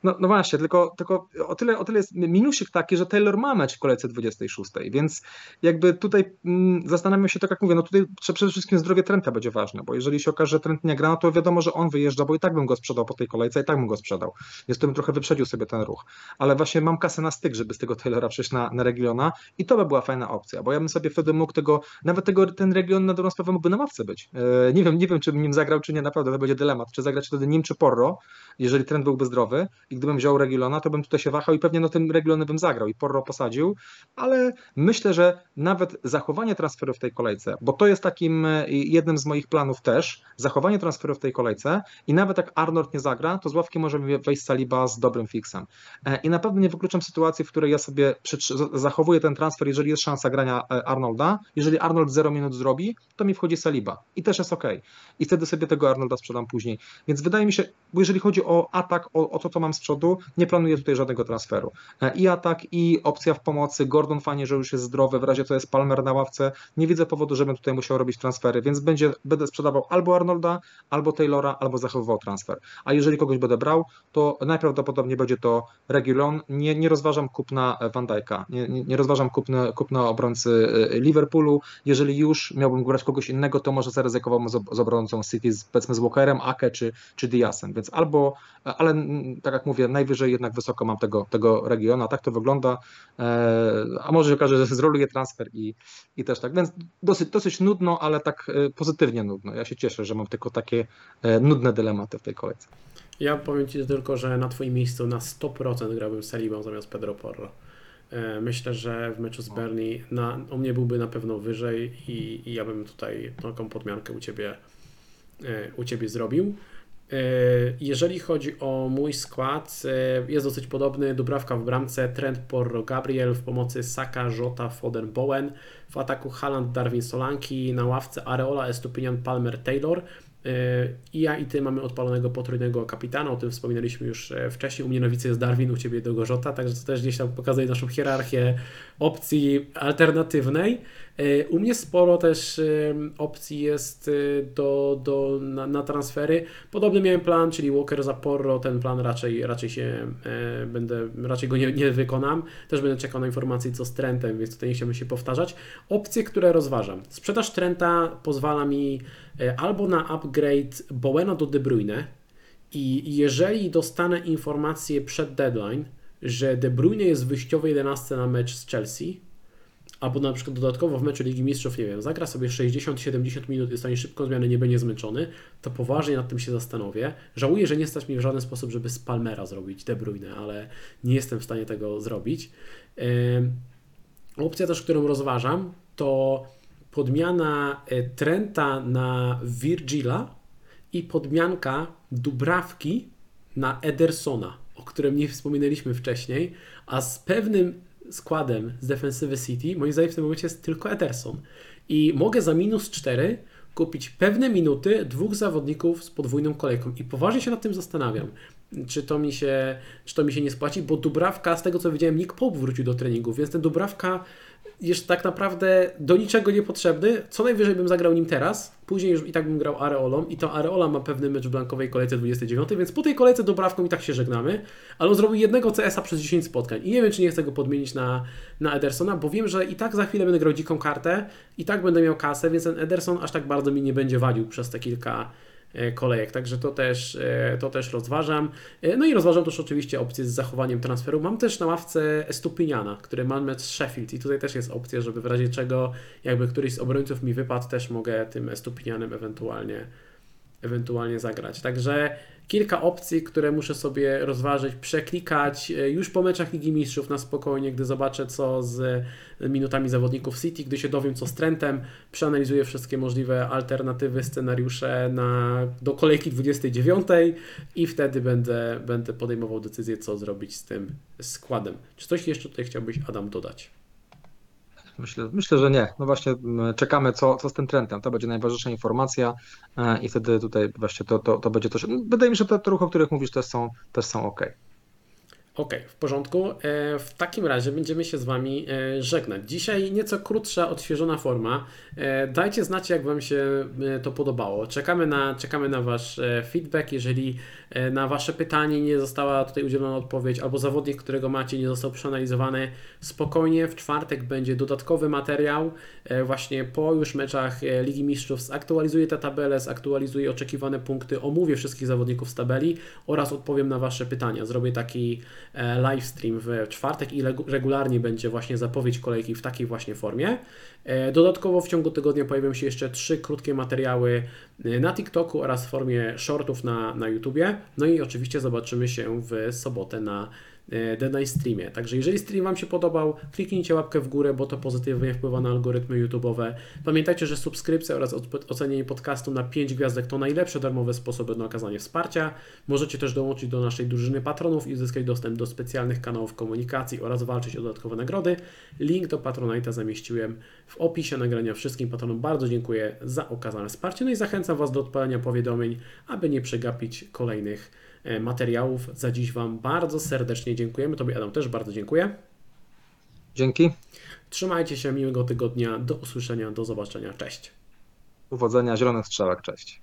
No, no właśnie, tylko, tylko o, tyle, o tyle jest minusik taki, że Taylor ma mecz w kolejce 26, więc jakby tutaj mm, zastanawiam się, tak jak mówię, no tutaj przede wszystkim zdrowie Trenta będzie ważne, bo jeżeli się okaże, że Trent nie gra, no to wiadomo, że on wyjeżdża, bo i tak bym go sprzedał po tej kolejce, i tak bym go sprzedał. Więc to bym trochę wyprzedził sobie ten ruch. Ale właśnie mam kasę na styk, żeby z tego Taylora przejść na, na Regiona i to by była fajna opcja, bo ja bym sobie wtedy mógł tego, nawet tego, ten Region na dobrą sprawę mógłby na ławce być. E, nie wiem, nie wiem, czy bym nim zagrał, czy nie, naprawdę to będzie dylemat, czy zagrać wtedy nim, czy Porro, jeżeli Trent byłby zdrowy i gdybym wziął Regulona, to bym tutaj się wahał i pewnie no tym Regulonem bym zagrał i Porro posadził, ale myślę, że nawet zachowanie transferu w tej kolejce, bo to jest takim e, jednym z moich planów też, zachowanie transferu w tej kolejce i nawet jak Arnold nie zagra, to z ławki może wejść Saliba z dobrym fixem. E, I na pewno nie wykluczam sytuacji, w której ja sobie zachowuję ten transfer, jeżeli jest szansa grania e, Arnolda. Jeżeli Arnold 0 minut zrobi, to mi wchodzi Saliba i też jest ok. I wtedy sobie tego Arnolda sprzedam później. Więc wydaje mi się, bo jeżeli chodzi o atak, o, o to, co mam przodu, nie planuję tutaj żadnego transferu. E, I atak, i opcja w pomocy, Gordon fajnie, że już jest zdrowy, w razie to jest Palmer na ławce, nie widzę powodu, żebym tutaj musiał robić transfery, więc będzie, będę sprzedawał albo Arnolda, albo Taylora, albo zachowywał transfer. A jeżeli kogoś będę brał, to najprawdopodobniej będzie to Regulon. Nie, nie rozważam kupna Van Dijk'a, nie, nie, nie rozważam kupna, kupna obrońcy Liverpoolu. Jeżeli już miałbym grać kogoś innego, to może zaryzykowałbym z, z obrońcą City, z, powiedzmy z Walkerem, Ake czy, czy Diasem, więc albo, ale tak jak mówię, najwyżej jednak wysoko mam tego, tego regiona, tak to wygląda, e, a może się okaże, że zroluję transfer i, i też tak, więc dosyć, dosyć nudno, ale tak e, pozytywnie nudno. Ja się cieszę, że mam tylko takie e, nudne dylematy w tej kolejce. Ja powiem Ci tylko, że na Twoim miejscu na 100% grałbym Salibą zamiast Pedro Porro. Myślę, że w meczu z Bernie na, u mnie byłby na pewno wyżej i, i ja bym tutaj taką podmiankę u Ciebie, u ciebie zrobił. E, jeżeli chodzi o mój skład, e, jest dosyć podobny. Dubrawka w bramce, Trent, Porro, Gabriel, w pomocy Saka, Jota, Foden, Bowen. W ataku Haaland, Darwin, Solanki, na ławce Areola, Estupinian, Palmer, Taylor. E, I ja i ty mamy odpalonego potrójnego kapitana, o tym wspominaliśmy już wcześniej. U mnie nowicy jest Darwin, u ciebie do Gorzota, także to też gdzieś tam pokazuje naszą hierarchię opcji alternatywnej. E, u mnie sporo też e, opcji jest e, do, do, na, na, transfery. Podobny miałem plan, czyli Walker za Porro. Ten plan raczej, raczej się będę, raczej go nie, nie wykonam. Też będę czekał na informacje co z Trentem, więc tutaj nie chciałbym się powtarzać. Opcje, które rozważam. Sprzedaż Trenta pozwala mi albo na upgrade Bowena do De Bruyne i jeżeli dostanę informację przed deadline, że De Bruyne jest w wyjściowej 11 na mecz z Chelsea, albo na przykład dodatkowo w meczu Ligi Mistrzów, nie wiem, zagra sobie 60-70 minut i stanie szybką zmianę, nie będzie zmęczony, to poważnie nad tym się zastanowię. Żałuję, że nie stać mi w żaden sposób, żeby z Palmera zrobić De Bruyne, ale nie jestem w stanie tego zrobić. Opcja też, którą rozważam, to podmiana e, Trenta na Virgila i podmianka Dubrawki na Edersona, o którym nie wspominaliśmy wcześniej, a z pewnym składem z defensywy City, moim zdaniem w tym momencie jest tylko Ederson. I mogę za minus 4 kupić pewne minuty dwóch zawodników z podwójną kolejką. I poważnie się nad tym zastanawiam, czy to mi się, czy to mi się nie spłaci, bo Dubrawka, z tego co widziałem, Nick Pope wrócił do treningu, więc ten Dubrawka jest tak naprawdę do niczego niepotrzebny. Co najwyżej bym zagrał nim teraz, później już i tak bym grał Areolą i to Areola ma pewny mecz w blankowej kolejce 29, więc po tej kolejce Dobrawką i tak się żegnamy, ale on zrobił jednego CS-a przez 10 spotkań. I nie wiem, czy nie chcę go podmienić na, na Edersona, bo wiem, że i tak za chwilę będę grał dziką kartę, i tak będę miał kasę, więc ten Ederson aż tak bardzo mi nie będzie wadził przez te kilka kolejek, także to też, e, to też rozważam. E, no i rozważam też oczywiście opcję z zachowaniem transferu. Mam też na ławce Estupiniana, który ma mecz Sheffield i tutaj też jest opcja, żeby w razie czego jakby któryś z obrońców mi wypadł, też mogę tym Estupinianem ewentualnie, ewentualnie zagrać. Także kilka opcji, które muszę sobie rozważyć, przeklikać e, już po meczach Ligi Mistrzów na spokojnie, gdy zobaczę co z minutami zawodników City, gdy się dowiem co z Trentem, przeanalizuję wszystkie możliwe alternatywy, scenariusze na, do kolejki 29 i wtedy będę, będę podejmował decyzję co zrobić z tym składem. Czy coś jeszcze tutaj chciałbyś Adam dodać? Myślę, myślę, że nie. No właśnie czekamy, co, co z tym trendem. To będzie najważniejsza informacja e, i wtedy tutaj właśnie to, to, to będzie też. Wydaje mi się, że te ruchy, o których mówisz, też są, też są ok. Ok, w porządku. E, w takim razie będziemy się z Wami e, żegnać. Dzisiaj nieco krótsza, odświeżona forma. E, dajcie znać, jak Wam się to podobało. Czekamy na, czekamy na Wasz feedback. Jeżeli na Wasze pytanie nie została tutaj udzielona odpowiedź, albo zawodnik, którego macie, nie został przeanalizowany, spokojnie w czwartek będzie dodatkowy materiał. Właśnie po już meczach Ligi Mistrzów zaktualizuję tę tabelę, zaktualizuję oczekiwane punkty, omówię wszystkich zawodników z tabeli oraz odpowiem na Wasze pytania. Zrobię taki livestream w czwartek i regularnie będzie właśnie zapowiedź kolejki w takiej właśnie formie. E, dodatkowo w ciągu tygodnia pojawią się jeszcze trzy krótkie materiały e, na TikToku oraz w formie shortów na, na YouTubie. No i oczywiście zobaczymy się w sobotę na Night Streamie. Także jeżeli stream Wam się podobał, kliknijcie łapkę w górę, bo to pozytywnie wpływa na algorytmy YouTube'owe. Pamiętajcie, że subskrypcja oraz ocenienie podcastu na 5 gwiazdek to najlepsze darmowe sposoby na okazanie wsparcia. Możecie też dołączyć do naszej drużyny patronów i uzyskać dostęp do specjalnych kanałów komunikacji oraz walczyć o dodatkowe nagrody. Link do Patronite'a zamieściłem w opisie nagrania. Wszystkim patronom bardzo dziękuję za okazane wsparcie. No i zachęcam Was do odpalenia powiadomień, aby nie przegapić kolejnych materiałów. Za dziś Wam bardzo serdecznie dziękujemy. Tobie Adam też bardzo dziękuję. Dzięki. Trzymajcie się, miłego tygodnia. Do usłyszenia, do zobaczenia. Cześć. Powodzenia, zielonych strzałek, cześć.